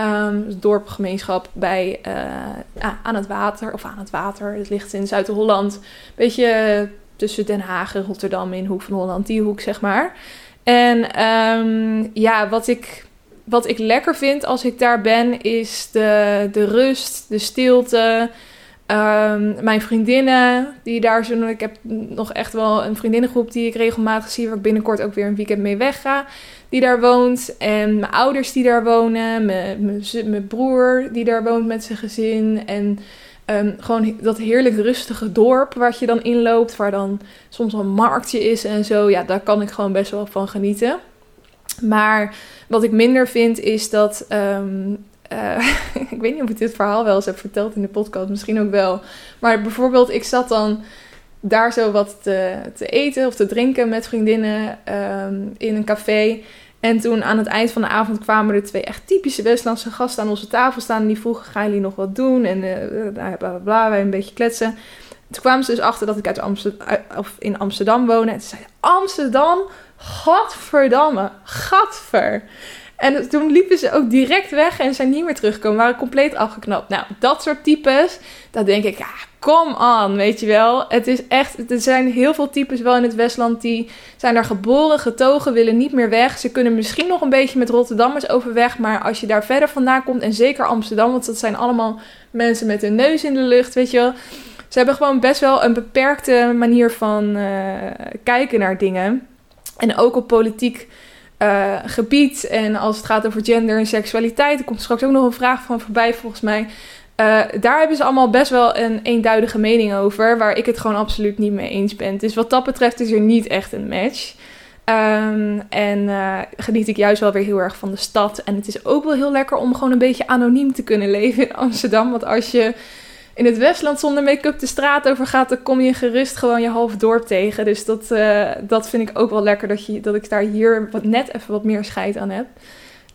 A: Um, dorpgemeenschap bij, uh, aan het water, of aan het water. Het ligt in Zuid-Holland. Beetje tussen Den Haag en Rotterdam in Hoek van Holland, die hoek zeg maar. En um, ja, wat ik, wat ik lekker vind als ik daar ben, is de, de rust, de stilte. Um, mijn vriendinnen die daar zo. Ik heb nog echt wel een vriendinnengroep die ik regelmatig zie, waar ik binnenkort ook weer een weekend mee wegga die daar woont. En mijn ouders die daar wonen. Mijn, broer die daar woont met zijn gezin. En um, gewoon dat heerlijk rustige dorp waar je dan inloopt. Waar dan soms een marktje is en zo. Ja, daar kan ik gewoon best wel van genieten. Maar wat ik minder vind is dat. Um, uh, ik weet niet of ik dit verhaal wel eens heb verteld in de podcast. Misschien ook wel. Maar bijvoorbeeld, ik zat dan daar zo wat te, te eten of te drinken met vriendinnen um, in een café. En toen aan het eind van de avond kwamen er twee echt typische Westlandse gasten aan onze tafel staan. En die vroegen, gaan jullie nog wat doen? En uh, bla, wij een beetje kletsen. Toen kwamen ze dus achter dat ik uit of in Amsterdam woonde. En toen zei Amsterdam? Gadverdamme, gadver. En toen liepen ze ook direct weg en zijn niet meer teruggekomen. Waren compleet afgeknapt. Nou, dat soort types, dat denk ik, ja, kom on, weet je wel. Het is echt, er zijn heel veel types wel in het Westland die zijn daar geboren, getogen, willen niet meer weg. Ze kunnen misschien nog een beetje met Rotterdammers overweg, maar als je daar verder vandaan komt, en zeker Amsterdam, want dat zijn allemaal mensen met hun neus in de lucht, weet je wel. Ze hebben gewoon best wel een beperkte manier van uh, kijken naar dingen. En ook op politiek uh, gebied. En als het gaat over gender en seksualiteit, er komt straks ook nog een vraag van voorbij volgens mij. Uh, daar hebben ze allemaal best wel een eenduidige mening over, waar ik het gewoon absoluut niet mee eens ben. Dus wat dat betreft is er niet echt een match. Um, en uh, geniet ik juist wel weer heel erg van de stad. En het is ook wel heel lekker om gewoon een beetje anoniem te kunnen leven in Amsterdam. Want als je in het Westland zonder make-up de straat over gaat, dan kom je gerust gewoon je half dorp tegen. Dus dat, uh, dat vind ik ook wel lekker dat, je, dat ik daar hier wat, net even wat meer scheid aan heb.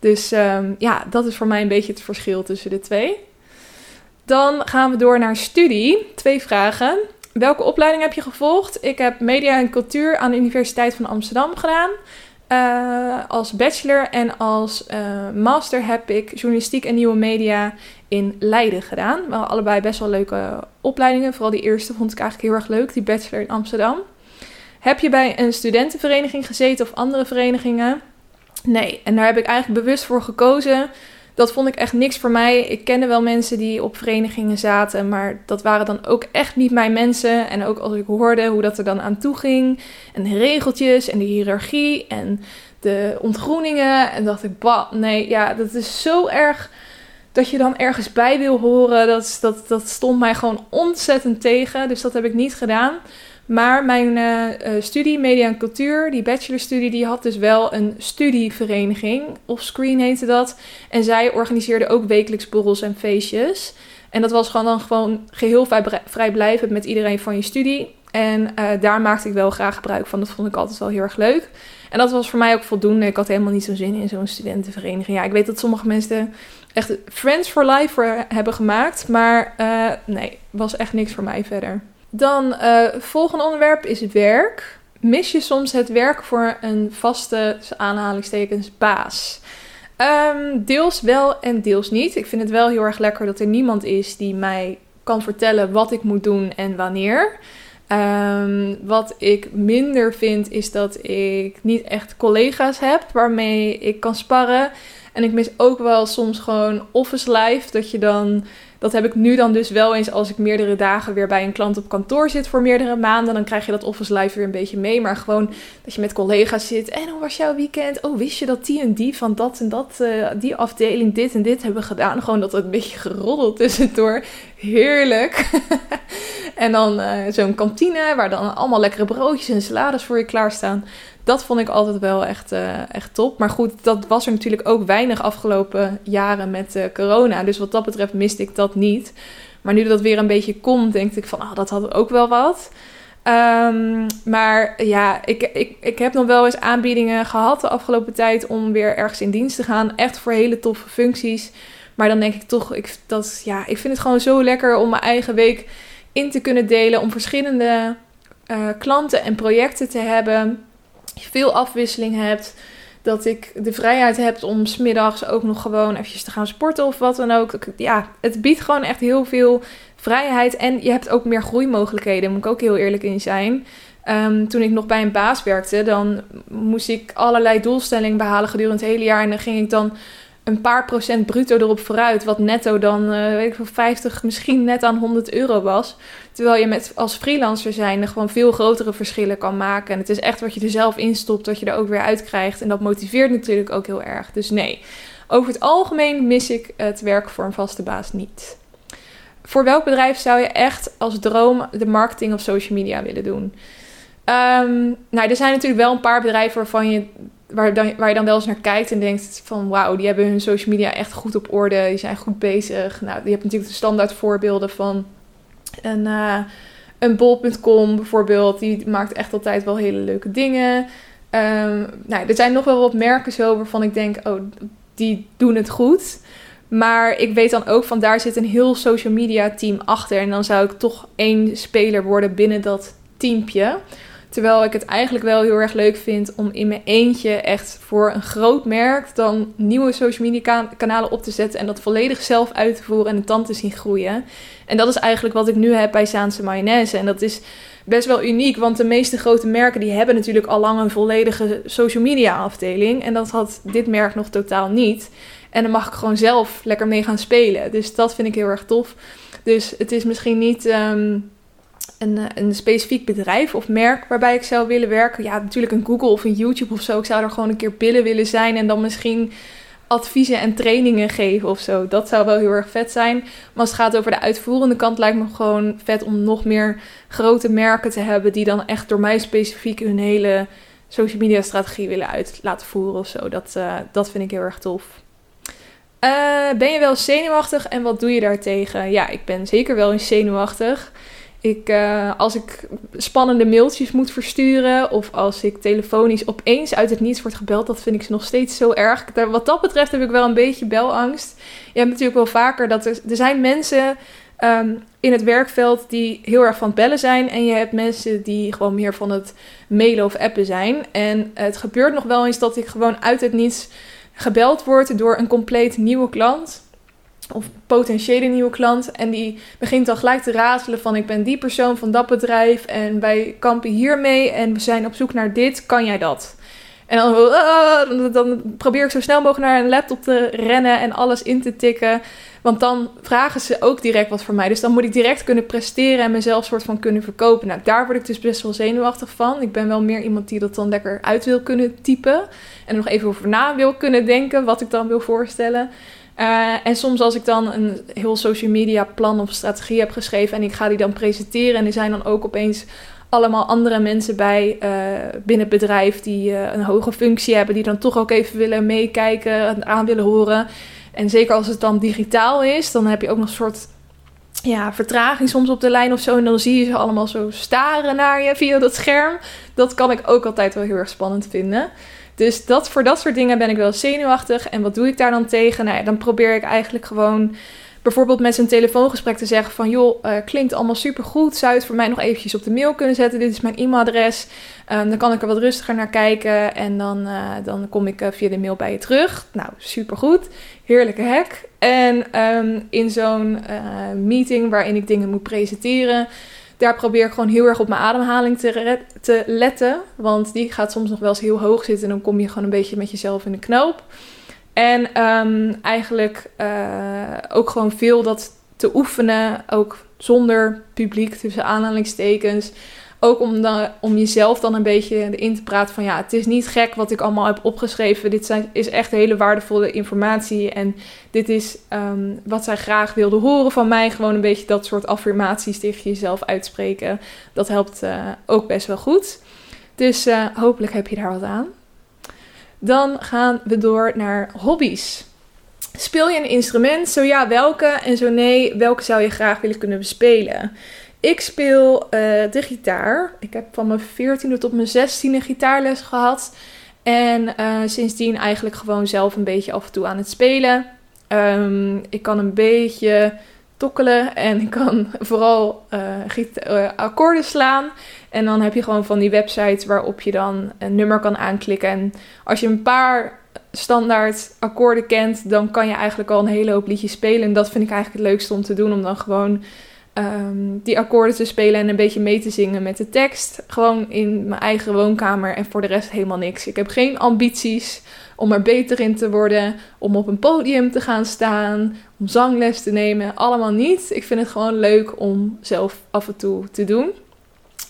A: Dus um, ja, dat is voor mij een beetje het verschil tussen de twee. Dan gaan we door naar studie. Twee vragen. Welke opleiding heb je gevolgd? Ik heb media en cultuur aan de Universiteit van Amsterdam gedaan. Uh, als bachelor en als uh, master heb ik journalistiek en nieuwe media in Leiden gedaan. We allebei best wel leuke opleidingen. Vooral die eerste vond ik eigenlijk heel erg leuk, die bachelor in Amsterdam. Heb je bij een studentenvereniging gezeten of andere verenigingen? Nee, en daar heb ik eigenlijk bewust voor gekozen. Dat vond ik echt niks voor mij. Ik kende wel mensen die op verenigingen zaten, maar dat waren dan ook echt niet mijn mensen. En ook als ik hoorde hoe dat er dan aan toe ging, en de regeltjes en de hiërarchie en de ontgroeningen, en dacht ik, bah, nee, ja, dat is zo erg dat je dan ergens bij wil horen. Dat, dat, dat stond mij gewoon ontzettend tegen. Dus dat heb ik niet gedaan. Maar mijn uh, studie Media en Cultuur, die bachelorstudie, die had dus wel een studievereniging. Offscreen heette dat. En zij organiseerde ook wekelijks borrels en feestjes. En dat was gewoon dan gewoon geheel vrijblijvend met iedereen van je studie. En uh, daar maakte ik wel graag gebruik van. Dat vond ik altijd wel heel erg leuk. En dat was voor mij ook voldoende. Ik had helemaal niet zo'n zin in zo'n studentenvereniging. Ja, ik weet dat sommige mensen echt Friends for Life hebben gemaakt. Maar nee, was echt niks voor mij verder. Dan uh, volgende onderwerp is werk. Mis je soms het werk voor een vaste aanhalingstekens baas? Um, deels wel en deels niet. Ik vind het wel heel erg lekker dat er niemand is die mij kan vertellen wat ik moet doen en wanneer. Um, wat ik minder vind is dat ik niet echt collega's heb waarmee ik kan sparren. En ik mis ook wel soms gewoon office life. Dat je dan. Dat heb ik nu dan dus wel eens als ik meerdere dagen weer bij een klant op kantoor zit voor meerdere maanden. Dan krijg je dat office life weer een beetje mee. Maar gewoon dat je met collega's zit. En hoe was jouw weekend? Oh, wist je dat die en die van dat en dat, uh, die afdeling dit en dit hebben gedaan? Gewoon dat het een beetje geroddeld tussendoor. Heerlijk. en dan uh, zo'n kantine waar dan allemaal lekkere broodjes en salades voor je klaarstaan dat vond ik altijd wel echt, uh, echt top. Maar goed, dat was er natuurlijk ook weinig afgelopen jaren met uh, corona. Dus wat dat betreft miste ik dat niet. Maar nu dat weer een beetje komt, denk ik van, ah, dat had ook wel wat. Um, maar ja, ik, ik, ik heb nog wel eens aanbiedingen gehad de afgelopen tijd om weer ergens in dienst te gaan. Echt voor hele toffe functies. Maar dan denk ik toch, ik, dat, ja, ik vind het gewoon zo lekker om mijn eigen week in te kunnen delen. Om verschillende uh, klanten en projecten te hebben veel afwisseling hebt. Dat ik de vrijheid heb om smiddags ook nog gewoon eventjes te gaan sporten of wat dan ook. Ja, het biedt gewoon echt heel veel vrijheid. En je hebt ook meer groeimogelijkheden, moet ik ook heel eerlijk in zijn. Um, toen ik nog bij een baas werkte, dan moest ik allerlei doelstellingen behalen gedurende het hele jaar. En dan ging ik dan een paar procent bruto erop vooruit. Wat netto dan, uh, weet ik veel, 50, misschien net aan 100 euro was. Terwijl je met, als freelancer zijn gewoon veel grotere verschillen kan maken. En het is echt wat je er zelf instopt, dat je er ook weer uit krijgt. En dat motiveert natuurlijk ook heel erg. Dus nee, over het algemeen mis ik het werk voor een vaste baas niet. Voor welk bedrijf zou je echt als droom de marketing of social media willen doen? Um, nou, er zijn natuurlijk wel een paar bedrijven waarvan je waar, dan, waar je dan wel eens naar kijkt en denkt van wauw, die hebben hun social media echt goed op orde, die zijn goed bezig. Nou, je hebt natuurlijk de standaard voorbeelden van een, uh, een bol.com bijvoorbeeld, die maakt echt altijd wel hele leuke dingen. Ehm, nou, er zijn nog wel wat merken zo waarvan ik denk, oh, die doen het goed. Maar ik weet dan ook van daar zit een heel social media team achter. En dan zou ik toch één speler worden binnen dat teampje. Terwijl ik het eigenlijk wel heel erg leuk vind om in mijn eentje echt voor een groot merk dan nieuwe social media kanalen op te zetten en dat volledig zelf uit te voeren en het dan te zien groeien. En dat is eigenlijk wat ik nu heb bij Saanse Mayonaise. En dat is best wel uniek, want de meeste grote merken die hebben natuurlijk al lang een volledige social media afdeling. En dat had dit merk nog totaal niet. En dan mag ik gewoon zelf lekker mee gaan spelen. Dus dat vind ik heel erg tof. Dus het is misschien niet ehm, een, een specifiek bedrijf of merk waarbij ik zou willen werken. Ja, natuurlijk een Google of een YouTube of zo. Ik zou er gewoon een keer billen willen zijn en dan misschien adviezen en trainingen geven of zo. Dat zou wel heel erg vet zijn. Maar als het gaat over de uitvoerende kant, lijkt me gewoon vet om nog meer grote merken te hebben die dan echt door mij specifiek hun hele social media strategie willen uit laten voeren of zo. Dat, uh, dat vind ik heel erg tof. Uh, ben je wel zenuwachtig en wat doe je daartegen? Ja, ik ben zeker wel eens zenuwachtig. Ik, uh, als ik spannende mailtjes moet versturen of als ik telefonisch opeens uit het niets wordt gebeld, dat vind ik nog steeds zo erg. Wat dat betreft heb ik wel een beetje belangst. Je hebt natuurlijk wel vaker dat er, er zijn mensen um, in het werkveld die heel erg van het bellen zijn en je hebt mensen die gewoon meer van het mailen of appen zijn. En het gebeurt nog wel eens dat ik gewoon uit het niets gebeld word door een compleet nieuwe klant of potentiële nieuwe klant. En die begint dan gelijk te ratelen van ik ben die persoon van dat bedrijf en wij kampen hiermee en we zijn op zoek naar dit, kan jij dat? En dan, uh, dan probeer ik zo snel mogelijk naar een laptop te rennen en alles in te tikken. Want dan vragen ze ook direct wat voor mij. Dus dan moet ik direct kunnen presteren en mezelf soort van kunnen verkopen. Nou, daar word ik dus best wel zenuwachtig van. Ik ben wel meer iemand die dat dan lekker uit wil kunnen typen. En er nog even over na wil kunnen denken wat ik dan wil voorstellen. Uh, en soms als ik dan een heel social media plan of strategie heb geschreven en ik ga die dan presenteren en er zijn dan ook opeens allemaal andere mensen bij uh, binnen het bedrijf die uh, een hoge functie hebben, die dan toch ook even willen meekijken, aan willen horen. En zeker als het dan digitaal is, dan heb je ook nog een soort ja, vertraging soms op de lijn of zo. En dan zie je ze allemaal zo staren naar je via dat scherm. Dat kan ik ook altijd wel heel erg spannend vinden. Dus dat, voor dat soort dingen ben ik wel zenuwachtig. En wat doe ik daar dan tegen? Nou ja, dan probeer ik eigenlijk gewoon bijvoorbeeld met zijn telefoongesprek te zeggen van... joh, uh, klinkt allemaal supergoed. Zou je het voor mij nog eventjes op de mail kunnen zetten? Dit is mijn e-mailadres. Um, dan kan ik er wat rustiger naar kijken. En dan, uh, dan kom ik uh, via de mail bij je terug. Nou, supergoed. Heerlijke hack. En um, in zo'n meeting waarin ik dingen moet presenteren daar probeer ik gewoon heel erg op mijn ademhaling te, te letten. Want die gaat soms nog wel eens heel hoog zitten. En dan kom je gewoon een beetje met jezelf in de knoop. En um, eigenlijk uh, ook gewoon veel dat te oefenen. Ook zonder publiek tussen aanhalingstekens. Ook om, dan, om jezelf dan een beetje in te praten van ja, het is niet gek wat ik allemaal heb opgeschreven. Dit zijn, is echt hele waardevolle informatie. En dit is um, wat zij graag wilden horen van mij. Gewoon een beetje dat soort affirmaties tegen jezelf uitspreken. Dat helpt uh, ook best wel goed. Dus uh, hopelijk heb je daar wat aan. Dan gaan we door naar hobby's. Speel je een instrument? Zo ja, welke? En zo nee, welke zou je graag willen kunnen bespelen? Ik speel uh, de gitaar. Ik heb van mijn 14e tot mijn 16e gitaarles gehad. En uh, sindsdien eigenlijk gewoon zelf een beetje af en toe aan het spelen. Um, ik kan een beetje tokkelen en ik kan vooral uh, akkoorden slaan. En dan heb je gewoon van die websites waarop je dan een nummer kan aanklikken. En als je een paar standaard akkoorden kent, dan kan je eigenlijk al een hele hoop liedjes spelen. En dat vind ik eigenlijk het leukste om te doen. Om dan gewoon um, die akkoorden te spelen en een beetje mee te zingen met de tekst. Gewoon in mijn eigen woonkamer en voor de rest helemaal niks. Ik heb geen ambities om er beter in te worden, om op een podium te gaan staan, om zangles te nemen. Allemaal niet. Ik vind het gewoon leuk om zelf af en toe te doen.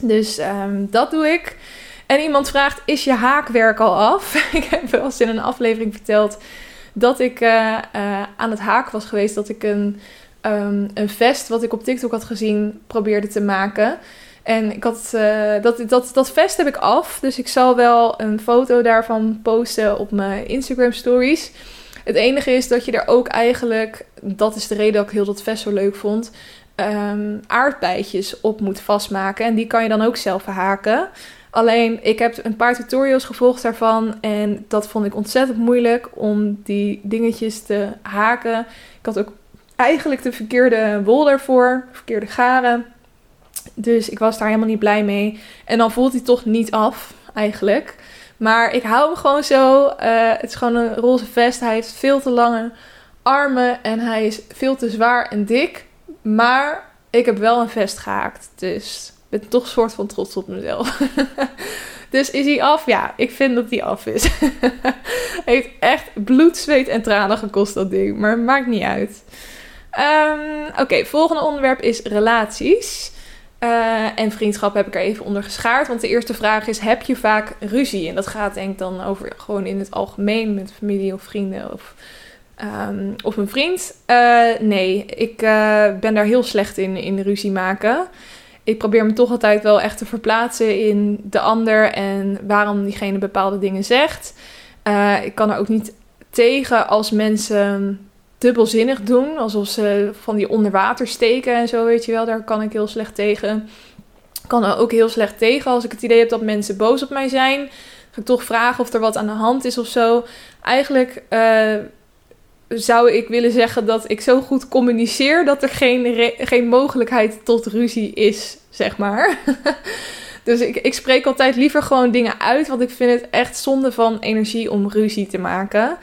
A: Dus um, dat doe ik. En iemand vraagt: Is je haakwerk al af? ik heb wel eens in een aflevering verteld dat ik uh, uh, aan het haak was geweest. Dat ik een um, een vest wat ik op TikTok had gezien probeerde te maken. En ik had, uh, dat, dat, dat vest heb ik af. Dus ik zal wel een foto daarvan posten op mijn Instagram stories. Het enige is dat je er ook eigenlijk, dat is de reden dat ik heel dat vest zo leuk vond, um, aardbeidjes op moet vastmaken. En die kan je dan ook zelf haken. Alleen ik heb een paar tutorials gevolgd daarvan en dat vond ik ontzettend moeilijk om die dingetjes te haken. Ik had ook eigenlijk de verkeerde wol daarvoor, verkeerde garen. Dus ik was daar helemaal niet blij mee. En dan voelt hij toch niet af, eigenlijk. Maar ik hou hem gewoon zo. Uh, het is gewoon een roze vest. Hij heeft veel te lange armen en hij is veel te zwaar en dik. Maar ik heb wel een vest gehaakt. Dus ik ben toch een soort van trots op mezelf. dus is hij af? Ja, ik vind dat hij af is. heeft echt bloed, zweet en tranen gekost, dat ding. Maar het maakt niet uit. Um, Oké, volgende onderwerp is relaties. Uh, en vriendschap heb ik er even onder geschaard. Want de eerste vraag is: heb je vaak ruzie? En dat gaat denk ik dan over gewoon in het algemeen met familie of vrienden of, um, of een vriend. Uh, nee, ik uh, ben daar heel slecht in, in ruzie maken. Ik probeer me toch altijd wel echt te verplaatsen in de ander en waarom diegene bepaalde dingen zegt. ik kan er ook niet tegen als mensen dubbelzinnig doen. Alsof ze van die onder water steken en zo, weet je wel. Daar kan ik heel slecht tegen. Kan ook heel slecht tegen als ik het idee heb dat mensen boos op mij zijn. Ga ik toch vragen of er wat aan de hand is of zo. Eigenlijk uh, zou ik willen zeggen dat ik zo goed communiceer dat er geen, geen mogelijkheid tot ruzie is, zeg maar. dus ik, ik spreek altijd liever gewoon dingen uit, want ik vind het echt zonde van energie om ruzie te maken.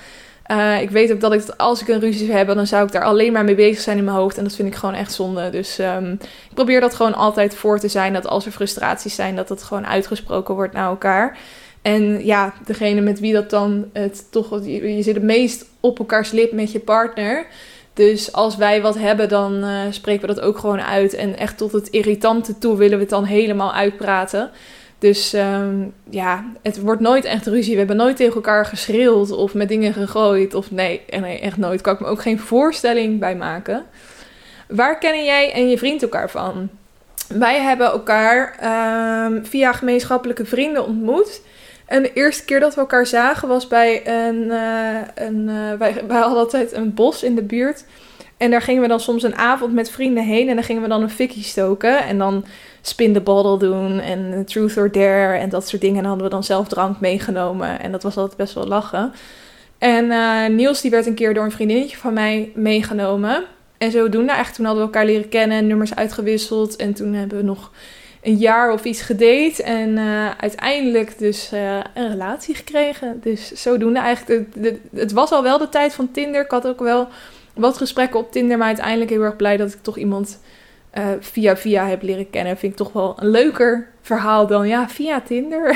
A: Uh, ik weet ook dat ik, als ik een ruzie zou hebben, dan zou ik daar alleen maar mee bezig zijn in mijn hoofd. En dat vind ik gewoon echt zonde. Dus um, ik probeer dat gewoon altijd voor te zijn. Dat als er frustraties zijn, dat het gewoon uitgesproken wordt naar elkaar. En ja, degene met wie dat dan het toch. Je, je zit het meest op elkaars lip met je partner. Dus als wij wat hebben, dan uh, spreken we dat ook gewoon uit. En echt tot het irritante toe willen we het dan helemaal uitpraten. Dus um, ja, het wordt nooit echt ruzie. We hebben nooit tegen elkaar geschreeuwd of met dingen gegooid. Of nee, nee, echt nooit. Kan ik me ook geen voorstelling bij maken. Waar kennen jij en je vriend elkaar van? Wij hebben elkaar um, via gemeenschappelijke vrienden ontmoet. En de eerste keer dat we elkaar zagen was bij een. Uh, een uh, wij, altijd een bos in de buurt. En daar gingen we dan soms een avond met vrienden heen. En dan gingen we dan een fikkie stoken. En dan spin the bottle doen en truth or dare en dat soort dingen. En hadden we dan zelf drank meegenomen en dat was altijd best wel lachen. En uh, Niels die werd een keer door een vriendinnetje van mij meegenomen. En zodoende, echt toen hadden we elkaar leren kennen, nummers uitgewisseld. En toen hebben we nog een jaar of iets gedate. En uh, uiteindelijk dus uh, een relatie gekregen. Dus zodoende eigenlijk, het was al wel de tijd van Tinder. Ik had ook wel wat gesprekken op Tinder, maar uiteindelijk heel erg blij dat ik toch iemand uh, via via heb leren kennen. Vind ik toch wel een leuker verhaal dan ja, via Tinder.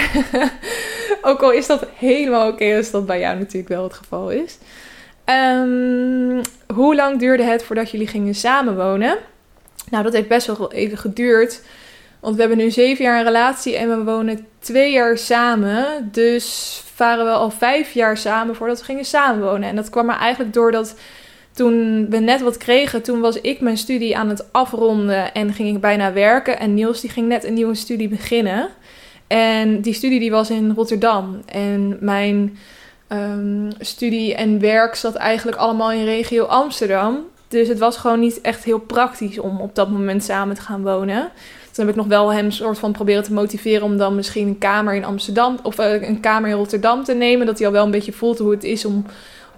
A: Ook al is dat helemaal oké als dat bij jou natuurlijk wel het geval is. Um, hoe lang duurde het voordat jullie gingen samenwonen? Nou, dat heeft best wel even geduurd. Want we hebben nu zeven jaar een relatie en we wonen twee jaar samen. Dus waren we al vijf jaar samen voordat we gingen samenwonen. En dat kwam er eigenlijk doordat toen we net wat kregen, toen was ik mijn studie aan het afronden en ging ik bijna werken. En Niels die ging net een nieuwe studie beginnen. En die studie die was in Rotterdam. En mijn um, studie en werk zat eigenlijk allemaal in regio Amsterdam. Dus het was gewoon niet echt heel praktisch om op dat moment samen te gaan wonen. Toen heb ik nog wel hem soort van proberen te motiveren om dan misschien een kamer in Amsterdam of uh, een kamer in Rotterdam te nemen. Dat hij al wel een beetje voelt hoe het is om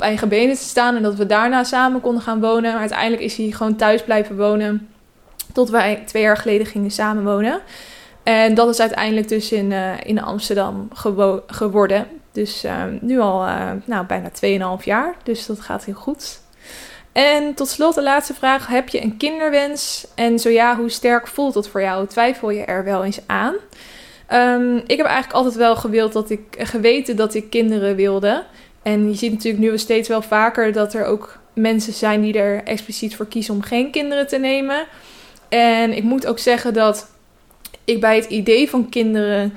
A: eigen benen te staan. En dat we daarna samen konden gaan wonen. Maar uiteindelijk is hij gewoon thuis blijven wonen. Tot wij twee jaar geleden gingen samenwonen. En dat is uiteindelijk dus in, uh, in Amsterdam geworden. Dus uh, nu al uh, nou, bijna 2,5 jaar. Dus dat gaat heel goed. En tot slot de laatste vraag. Heb je een kinderwens? En zo ja, hoe sterk voelt dat voor jou? Twijfel je er wel eens aan? Um, ik heb eigenlijk altijd wel gewild dat ik, geweten dat ik kinderen wilde. En je ziet natuurlijk nu steeds wel vaker dat er ook mensen zijn die er expliciet voor kiezen om geen kinderen te nemen. En ik moet ook zeggen dat ik bij het idee van kinderen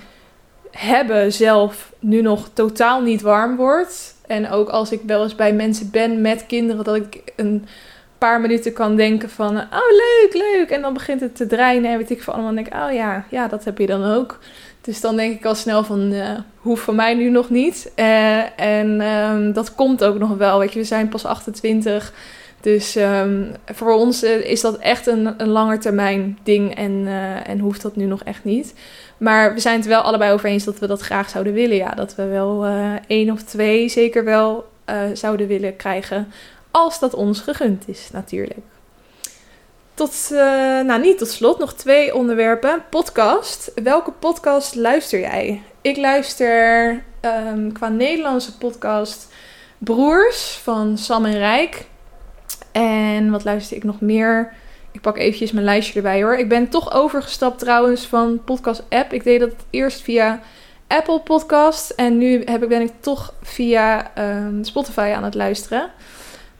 A: hebben zelf nu nog totaal niet warm word. En ook als ik wel eens bij mensen ben met kinderen, dat ik een paar minuten kan denken van, oh leuk, leuk. En dan begint het te draaien en weet ik van allemaal. En denk ik, oh ja, ja, dat heb je dan ook. Dus dan denk ik al snel van, uh, hoeft voor mij nu nog niet. Uh, en um, dat komt ook nog wel. Weet je, we zijn pas 28. Dus ehm, voor ons eh, is dat echt een, een langer termijn ding en, en hoeft dat nu nog echt niet. Maar we zijn het wel allebei over eens dat we dat graag zouden willen. Ja, dat we wel één of twee zeker wel zouden willen krijgen. Als dat ons gegund is, natuurlijk. Tot, nou niet tot slot, nog twee onderwerpen. Podcast. Welke podcast luister jij? Ik luister um, qua Nederlandse podcast Broers van Sam en Rijk. En wat luister ik nog meer? Ik pak eventjes mijn lijstje erbij hoor. Ik ben toch overgestapt trouwens van podcast app. Ik deed dat eerst via Apple Podcast. En nu heb ik, ben ik toch via um, Spotify aan het luisteren.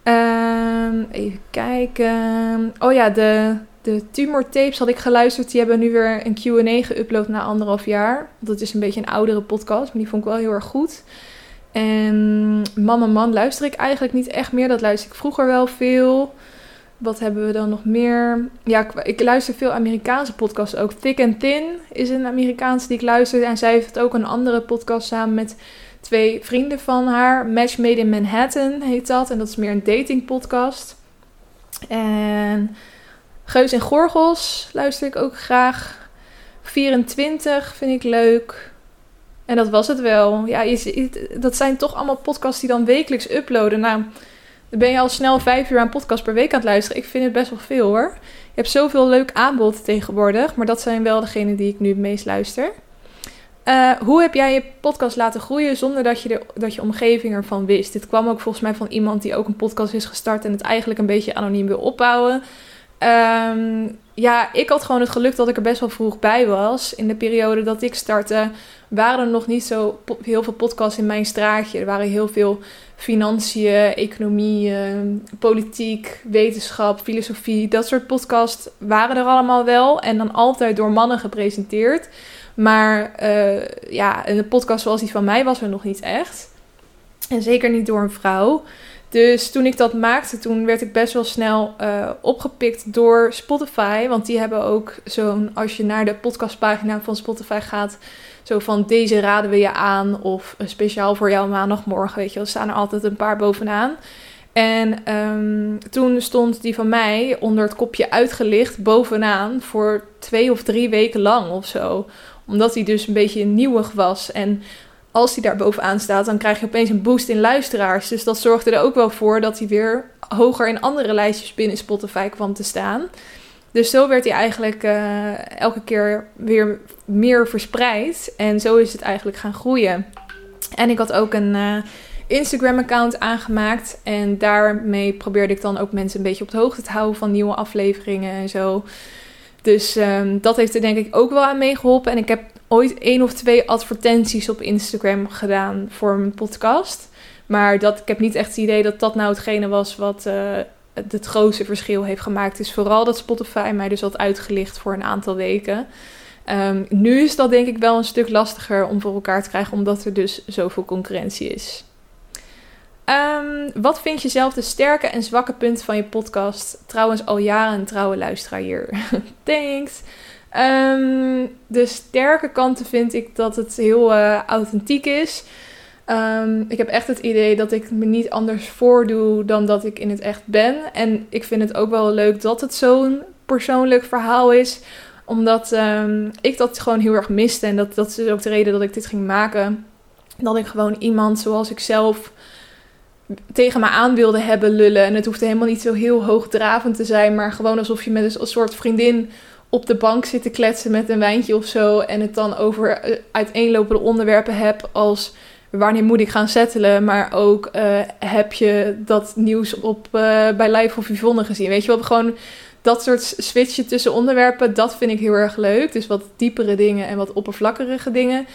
A: Um, even kijken. Oh ja, de, de tumor tapes had ik geluisterd. Die hebben nu weer een Q&A geüpload na anderhalf jaar. Dat is een beetje een oudere podcast, maar die vond ik wel heel erg goed. En Man en Man luister ik eigenlijk niet echt meer. Dat luister ik vroeger wel veel. Wat hebben we dan nog meer? Ja, ik luister veel Amerikaanse podcasts ook. Thick and Thin is een Amerikaanse die ik luister. En zij heeft ook een andere podcast samen met twee vrienden van haar. Match Made in Manhattan heet dat. En dat is meer een dating podcast. En Geus en Gorgels luister ik ook graag. 24 vind ik leuk. En dat was het wel. Ja, je, dat zijn toch allemaal podcasts die dan wekelijks uploaden. Nou, dan ben je al snel vijf uur aan podcast per week aan het luisteren. Ik vind het best wel veel hoor. Je hebt zoveel leuk aanbod tegenwoordig. Maar dat zijn wel degenen die ik nu het meest luister. Uh, hoe heb jij je podcast laten groeien zonder dat je, de, dat je omgeving ervan wist? Dit kwam ook volgens mij van iemand die ook een podcast is gestart en het eigenlijk een beetje anoniem wil opbouwen. Um, ja, ik had gewoon het geluk dat ik er best wel vroeg bij was. In de periode dat ik startte, waren er nog niet zo heel veel podcasts in mijn straatje. Er waren heel veel financiën, economie, ehm, politiek, wetenschap, filosofie. Dat soort podcasts waren er allemaal wel. En dan altijd door mannen gepresenteerd. Maar uh, ja, een podcast zoals die van mij was er nog niet echt. En zeker niet door een vrouw. Dus toen ik dat maakte, toen werd ik best wel snel uh, opgepikt door Spotify. Want die hebben ook zo'n, als je naar de podcastpagina van Spotify gaat, zo van deze raden we je aan. Of speciaal voor jou maandagmorgen, weet je wel. Staan er altijd een paar bovenaan. En um, toen stond die van mij onder het kopje uitgelicht bovenaan voor twee of drie weken lang of zo. Omdat hij dus een beetje nieuwig was. En als hij daar bovenaan staat, dan krijg je opeens een boost in luisteraars. Dus dat zorgde er ook wel voor dat hij weer hoger in andere lijstjes binnen Spotify kwam te staan. Dus zo werd hij eigenlijk uh, elke keer weer meer verspreid. En zo is het eigenlijk gaan groeien. En ik had ook een uh, Instagram-account aangemaakt. En daarmee probeerde ik dan ook mensen een beetje op de hoogte te houden van nieuwe afleveringen en zo. Dus um, dat heeft er denk ik ook wel aan meegeholpen. En ik heb ooit één of twee advertenties op Instagram gedaan voor mijn podcast. Maar dat, ik heb niet echt het idee dat dat nou hetgene was wat uh, het grootste verschil heeft gemaakt. Is vooral dat Spotify mij dus had uitgelicht voor een aantal weken. Um, nu is dat denk ik wel een stuk lastiger om voor elkaar te krijgen, omdat er dus zoveel concurrentie is. Um, wat vind je zelf de sterke en zwakke punten van je podcast? Trouwens, al jaren trouwe luisteraar hier. Thanks. Um, de sterke kanten vind ik dat het heel uh, authentiek is. Um, ik heb echt het idee dat ik me niet anders voordoe dan dat ik in het echt ben. En ik vind het ook wel leuk dat het zo'n persoonlijk verhaal is. Omdat ik dat gewoon heel erg miste. En dat, dat is ook de reden dat ik dit ging maken. Dat ik gewoon iemand zoals ik zelf tegen me aan wilde hebben lullen. En het hoeft helemaal niet zo heel hoogdravend te zijn. Maar gewoon alsof je met een soort vriendin op de bank zitten kletsen met een wijntje of zo. En het dan over eh, uiteenlopende onderwerpen heb als wanneer moet ik gaan settelen. Maar ook uh, heb je dat nieuws op, uh, bij Live of Yvonne gezien. Weet je wel, gewoon dat soort switchen tussen onderwerpen, dat vind ik heel erg leuk. Dus wat diepere dingen en wat oppervlakkige dingen.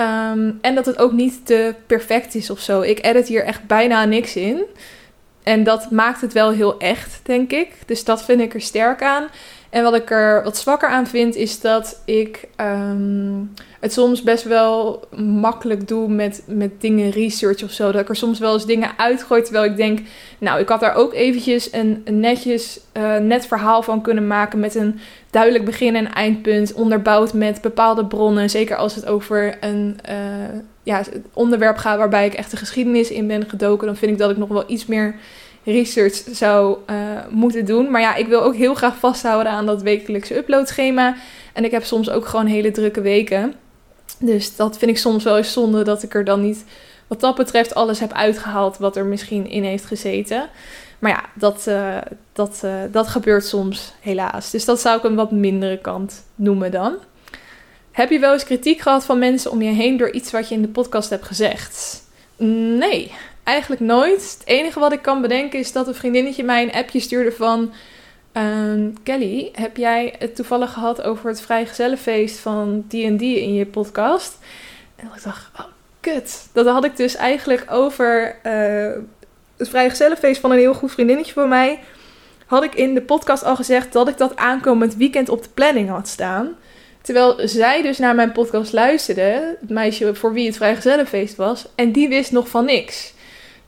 A: Um, en dat het ook niet te perfect is of zo. Ik edit hier echt bijna niks in. En dat maakt het wel heel echt, denk ik. Dus dat vind ik er sterk aan. En wat ik er wat zwakker aan vind, is dat ik um, het soms best wel makkelijk doe met, met dingen research of zo. Dat ik er soms wel eens dingen uitgooi, terwijl ik denk, nou, ik had daar ook eventjes een, netjes, uh, net verhaal van kunnen maken met een duidelijk begin en eindpunt, onderbouwd met bepaalde bronnen. Zeker als het over een uh, ja, onderwerp gaat waarbij ik echt de geschiedenis in ben gedoken, dan vind ik dat ik nog wel iets meer research zou uh, moeten doen. Maar ja, ik wil ook heel graag vasthouden aan dat wekelijkse uploadschema. En ik heb soms ook gewoon hele drukke weken. Dus dat vind ik soms wel eens zonde dat ik er dan niet, wat dat betreft, alles heb uitgehaald wat er misschien in heeft gezeten. Maar ja, dat, uh, dat, uh, dat gebeurt soms helaas. Dus dat zou ik een wat mindere kant noemen dan. Heb je wel eens kritiek gehad van mensen om je heen door iets wat je in de podcast hebt gezegd? Nee, eigenlijk nooit. Het enige wat ik kan bedenken is dat een vriendinnetje mij een appje stuurde van... Um, Kelly, heb jij het toevallig gehad over het vrijgezellenfeest van die in je podcast? En ik dacht, oh kut. Dat had ik dus eigenlijk over uh, het vrijgezellenfeest van een heel goed vriendinnetje van mij. Had ik in de podcast al gezegd dat ik dat aankomend weekend op de planning had staan. Terwijl zij dus naar mijn podcast luisterde, het meisje voor wie het vrijgezellenfeest was, en die wist nog van niks.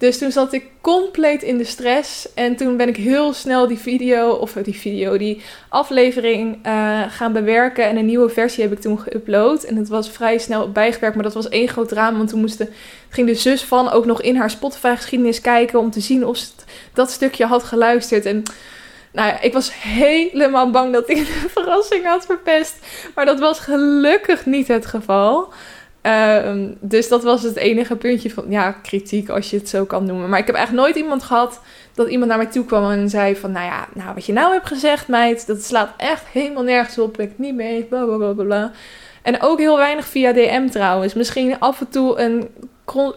A: Dus toen zat ik compleet in de stress. En toen ben ik heel snel die video, of die video, die aflevering uh, gaan bewerken. En een nieuwe versie heb ik toen geüpload. En het was vrij snel bijgewerkt, maar dat was één groot drama. Want toen moesten, ging de zus van ook nog in haar Spotify-geschiedenis kijken om te zien of ze dat stukje had geluisterd. En nou ja, ik was helemaal bang dat ik de verrassing had verpest. Maar dat was gelukkig niet het geval. Uh, dus dat was het enige puntje van ja, kritiek, als je het zo kan noemen. Maar ik heb echt nooit iemand gehad dat iemand naar mij toe kwam en zei van, nou ja, nou wat je nou hebt gezegd, meid, dat slaat echt helemaal nergens op. Ik niet mee, bla bla bla. En ook heel weinig via DM trouwens. Misschien af en toe een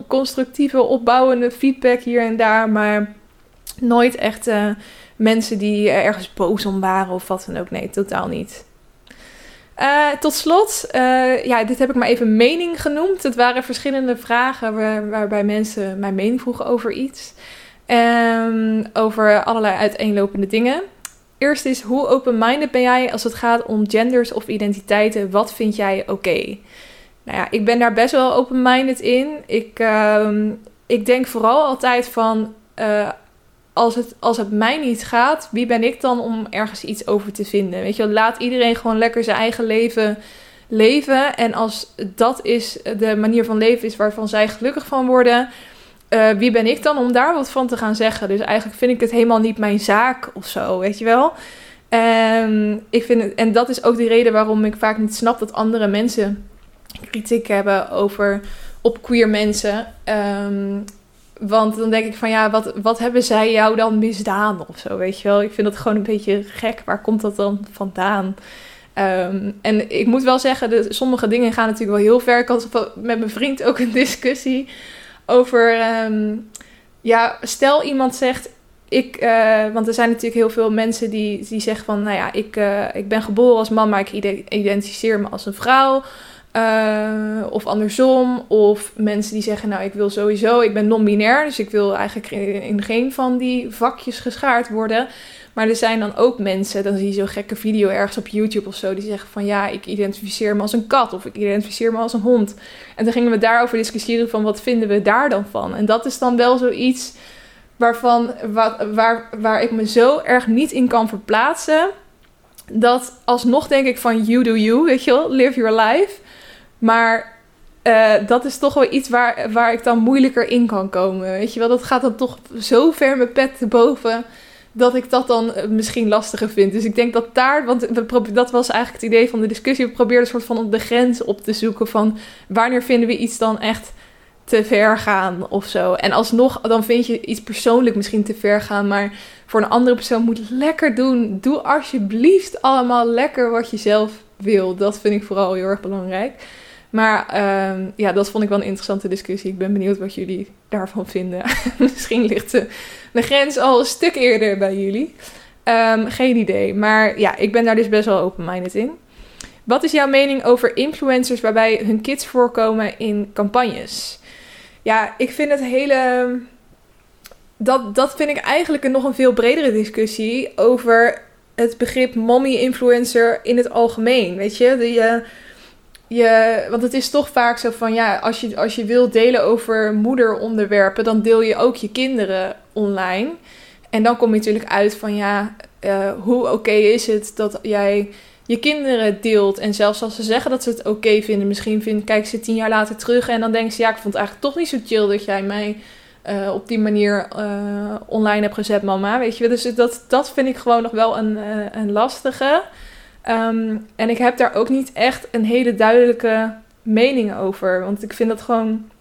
A: constructieve, opbouwende feedback hier en daar, maar nooit echt uh, mensen die ergens boos om waren of wat dan ook. Nee, totaal niet. Uh, tot slot, uh, ja, dit heb ik maar even mening genoemd. Het waren verschillende vragen waar, waarbij mensen mijn mening vroegen over iets. Um, over allerlei uiteenlopende dingen. Eerst is, hoe open-minded ben jij als het gaat om genders of identiteiten? Wat vind jij oké? Nou ja, ik ben daar best wel open-minded in. Ik, uh, ik denk vooral altijd van, uh, als het, als het mij niet gaat, wie ben ik dan om ergens iets over te vinden? Weet je, laat iedereen gewoon lekker zijn eigen leven leven. En als dat is de manier van leven is waarvan zij gelukkig van worden, uh, wie ben ik dan om daar wat van te gaan zeggen? Dus eigenlijk vind ik het helemaal niet mijn zaak of zo, weet je wel. En, ik vind het, en dat is ook de reden waarom ik vaak niet snap dat andere mensen kritiek hebben over op queer mensen. Um, want dan denk ik van ja, wat, wat hebben zij jou dan misdaan of zo, weet je wel? Ik vind dat gewoon een beetje gek. Waar komt dat dan vandaan? Um, en ik moet wel zeggen, de, sommige dingen gaan natuurlijk wel heel ver. Ik had met mijn vriend ook een discussie over... Um, ja, stel iemand zegt... Ik, uh, want er zijn natuurlijk heel veel mensen die, die zeggen van... Nou ja, ik, uh, ik ben geboren als man, maar ik identificeer me als een vrouw... Uh, of andersom. Of mensen die zeggen, nou ik wil sowieso, ik ben non-binair. Dus ik wil eigenlijk in geen van die vakjes geschaard worden. Maar er zijn dan ook mensen, dan zie je zo'n gekke video ergens op YouTube of zo. Die zeggen van ja, ik identificeer me als een kat of ik identificeer me als een hond. En dan gingen we daarover discussiëren van wat vinden we daar dan van. En dat is dan wel zoiets waarvan, waar, waar, waar ik me zo erg niet in kan verplaatsen. Dat alsnog denk ik van you do you, weet je wel, live your life. Maar uh, dat is toch wel iets waar, waar ik dan moeilijker in kan komen. Weet je wel, dat gaat dan toch zo ver mijn pet te boven dat ik dat dan eh, misschien lastiger vind. Dus ik denk dat daar, want we dat was eigenlijk het idee van de discussie. We probeerden een soort van de grens op te zoeken van wanneer vinden we iets dan echt te ver gaan of zo. En alsnog, dan vind je iets persoonlijk misschien te ver gaan, maar voor een andere persoon moet lekker doen. Doe alsjeblieft allemaal lekker wat je zelf wil. Dat vind ik vooral heel erg belangrijk. Maar uh, ja, dat vond ik wel een interessante discussie. Ik ben benieuwd wat jullie daarvan vinden. Misschien ligt de, grens al een stuk eerder bij jullie. Um, geen idee. Maar ja, ik ben daar dus best wel open-minded in. Wat is jouw mening over influencers waarbij hun kids voorkomen in campagnes? Ja, ik vind het hele. Dat, dat vind ik eigenlijk een nog een veel bredere discussie over het begrip mommy-influencer in het algemeen. Weet je, de, je want het is toch vaak zo van ja, als je, als je wilt delen over moederonderwerpen, dan deel je ook je kinderen online. En dan kom je natuurlijk uit van ja, uh, hoe oké is het dat jij je kinderen deelt. En zelfs als ze zeggen dat ze het oké vinden, misschien vind, kijken ze tien jaar later terug en dan denken ze ja, ik vond het eigenlijk toch niet zo chill dat jij mij eh, op die manier eh, online heb gezet, mama. Weet je, dus dat, dat vind ik gewoon nog wel een, een lastige. Ehm, en ik heb daar ook niet echt een hele duidelijke mening over. Want ik vind dat gewoon.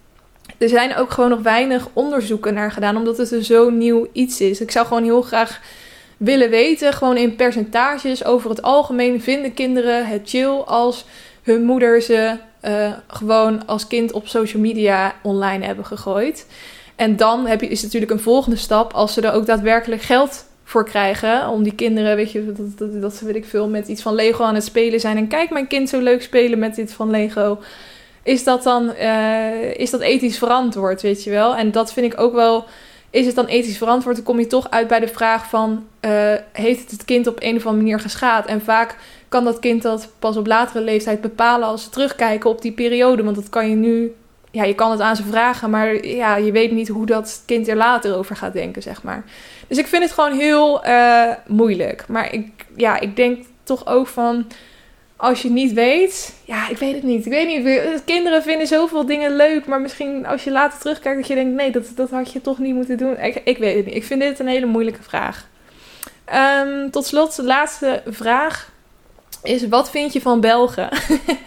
A: Er zijn ook gewoon nog weinig onderzoeken naar gedaan, omdat het een zo nieuw iets is. Ik zou gewoon heel graag willen weten, gewoon in percentages over het algemeen, vinden kinderen het chill als hun moeder ze gewoon als kind op social media online hebben gegooid. En dan heb je, is natuurlijk een volgende stap als ze er ook daadwerkelijk geld voor krijgen. Om die kinderen, weet je, dat, dat, dat ze weet ik veel met iets van Lego aan het spelen zijn. En kijk mijn kind zo leuk spelen met dit van Lego. Is dat dan uh, is dat ethisch verantwoord, weet je wel? En dat vind ik ook wel. Is het dan ethisch verantwoord? Dan kom je toch uit bij de vraag van... Uh, heeft het het kind op een of andere manier geschaad? En vaak kan dat kind dat pas op latere leeftijd bepalen... als ze terugkijken op die periode. Want dat kan je nu ja, je kan het aan ze vragen, maar ja, je weet niet hoe dat kind er later over gaat denken, zeg maar. Dus ik vind het gewoon heel uh, moeilijk. Maar ik, ja, ik denk toch ook van, als je niet weet, ja, ik weet het niet. Ik weet niet, kinderen vinden zoveel dingen leuk, maar misschien als je later terugkijkt dat je denkt, nee, dat, dat had je toch niet moeten doen. Ik, ik weet het niet. Ik vind dit een hele moeilijke vraag. Um, tot slot, de laatste vraag is, wat vind je van Belgen?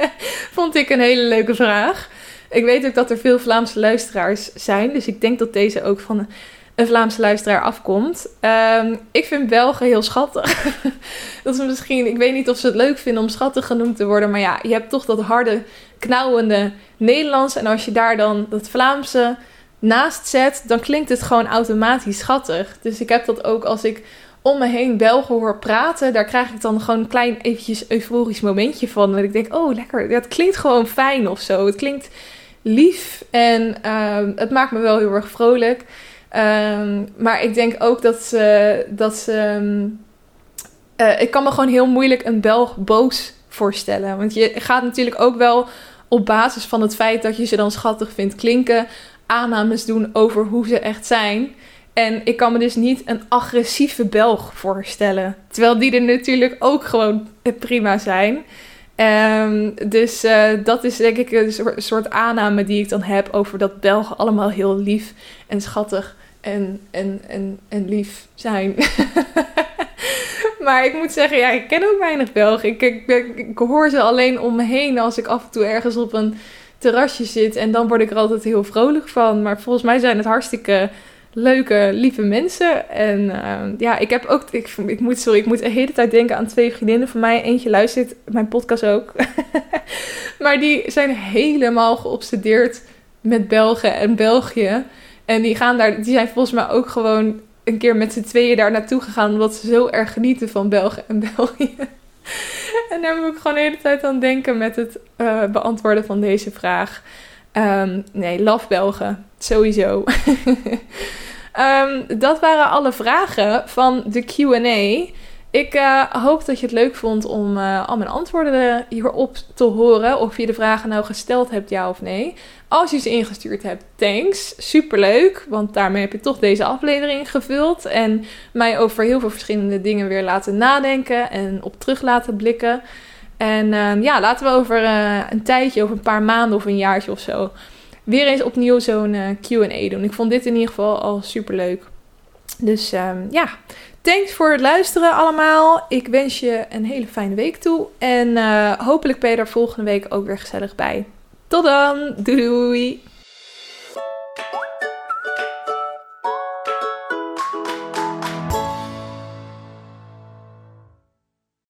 A: Vond ik een hele leuke vraag. Ik weet ook dat er veel Vlaamse luisteraars zijn. Dus ik denk dat deze ook van een Vlaamse luisteraar afkomt. Um, ik vind Belgen heel schattig. dat is misschien, ik weet niet of ze het leuk vinden om schattig genoemd te worden. Maar ja, je hebt toch dat harde, knauwende Nederlands. En als je daar dan dat Vlaamse naast zet, dan klinkt het gewoon automatisch schattig. Dus ik heb dat ook als ik om me heen Belgen hoor praten, daar krijg ik dan gewoon een klein eventjes euforisch momentje van. Dat ik denk, oh lekker, dat klinkt gewoon fijn of zo. Het klinkt lief en um, het maakt me wel heel erg vrolijk. Um, maar ik denk ook dat ze. Dat ze uh, ik kan me gewoon heel moeilijk een Belg boos voorstellen. Want je gaat natuurlijk ook wel op basis van het feit dat je ze dan schattig vindt klinken, aannames doen over hoe ze echt zijn. En ik kan me dus niet een agressieve Belg voorstellen. Terwijl die er natuurlijk ook gewoon prima zijn. Um, dus uh, dat is denk ik een soort aanname die ik dan heb over dat Belgen allemaal heel lief en schattig en, en, en, en lief zijn. maar ik moet zeggen, ja, ik ken ook weinig Belgen. Ik, ik, ik, ik, hoor ze alleen om me heen als ik af en toe ergens op een terrasje zit. En dan word ik er altijd heel vrolijk van. Maar volgens mij zijn het hartstikke leuke, lieve mensen. En uh, ja, ik heb ook, ik, ik, moet, sorry, ik moet de hele tijd denken aan twee vriendinnen van mij. Eentje luistert mijn podcast ook. maar die zijn helemaal geobsedeerd met Belgen en België. En die gaan daar, die zijn volgens mij ook gewoon een keer met z'n tweeën daar naartoe gegaan. Omdat ze zo erg genieten van Belgen en België. en daar moet ik gewoon de hele tijd aan denken met het uh, beantwoorden van deze vraag. Um, nee, love Belgen. Sowieso. Um, dat waren alle vragen van de QA. Ik uh, hoop dat je het leuk vond om uh, al mijn antwoorden hierop te horen. Of je de vragen nou gesteld hebt, ja of nee. Als je ze ingestuurd hebt, thanks. Superleuk, want daarmee heb je toch deze aflevering gevuld. En mij over heel veel verschillende dingen weer laten nadenken en op terug laten blikken. En uh, ja, laten we over een tijdje, over een paar maanden of een jaartje of zo weer eens opnieuw zo'n eh, QA doen. Ik vond dit in ieder geval al super leuk. Dus um, ja, thanks voor het luisteren allemaal. Ik wens je een hele fijne week toe. En uh, hopelijk ben je er volgende week ook weer gezellig bij. Tot dan. Doei.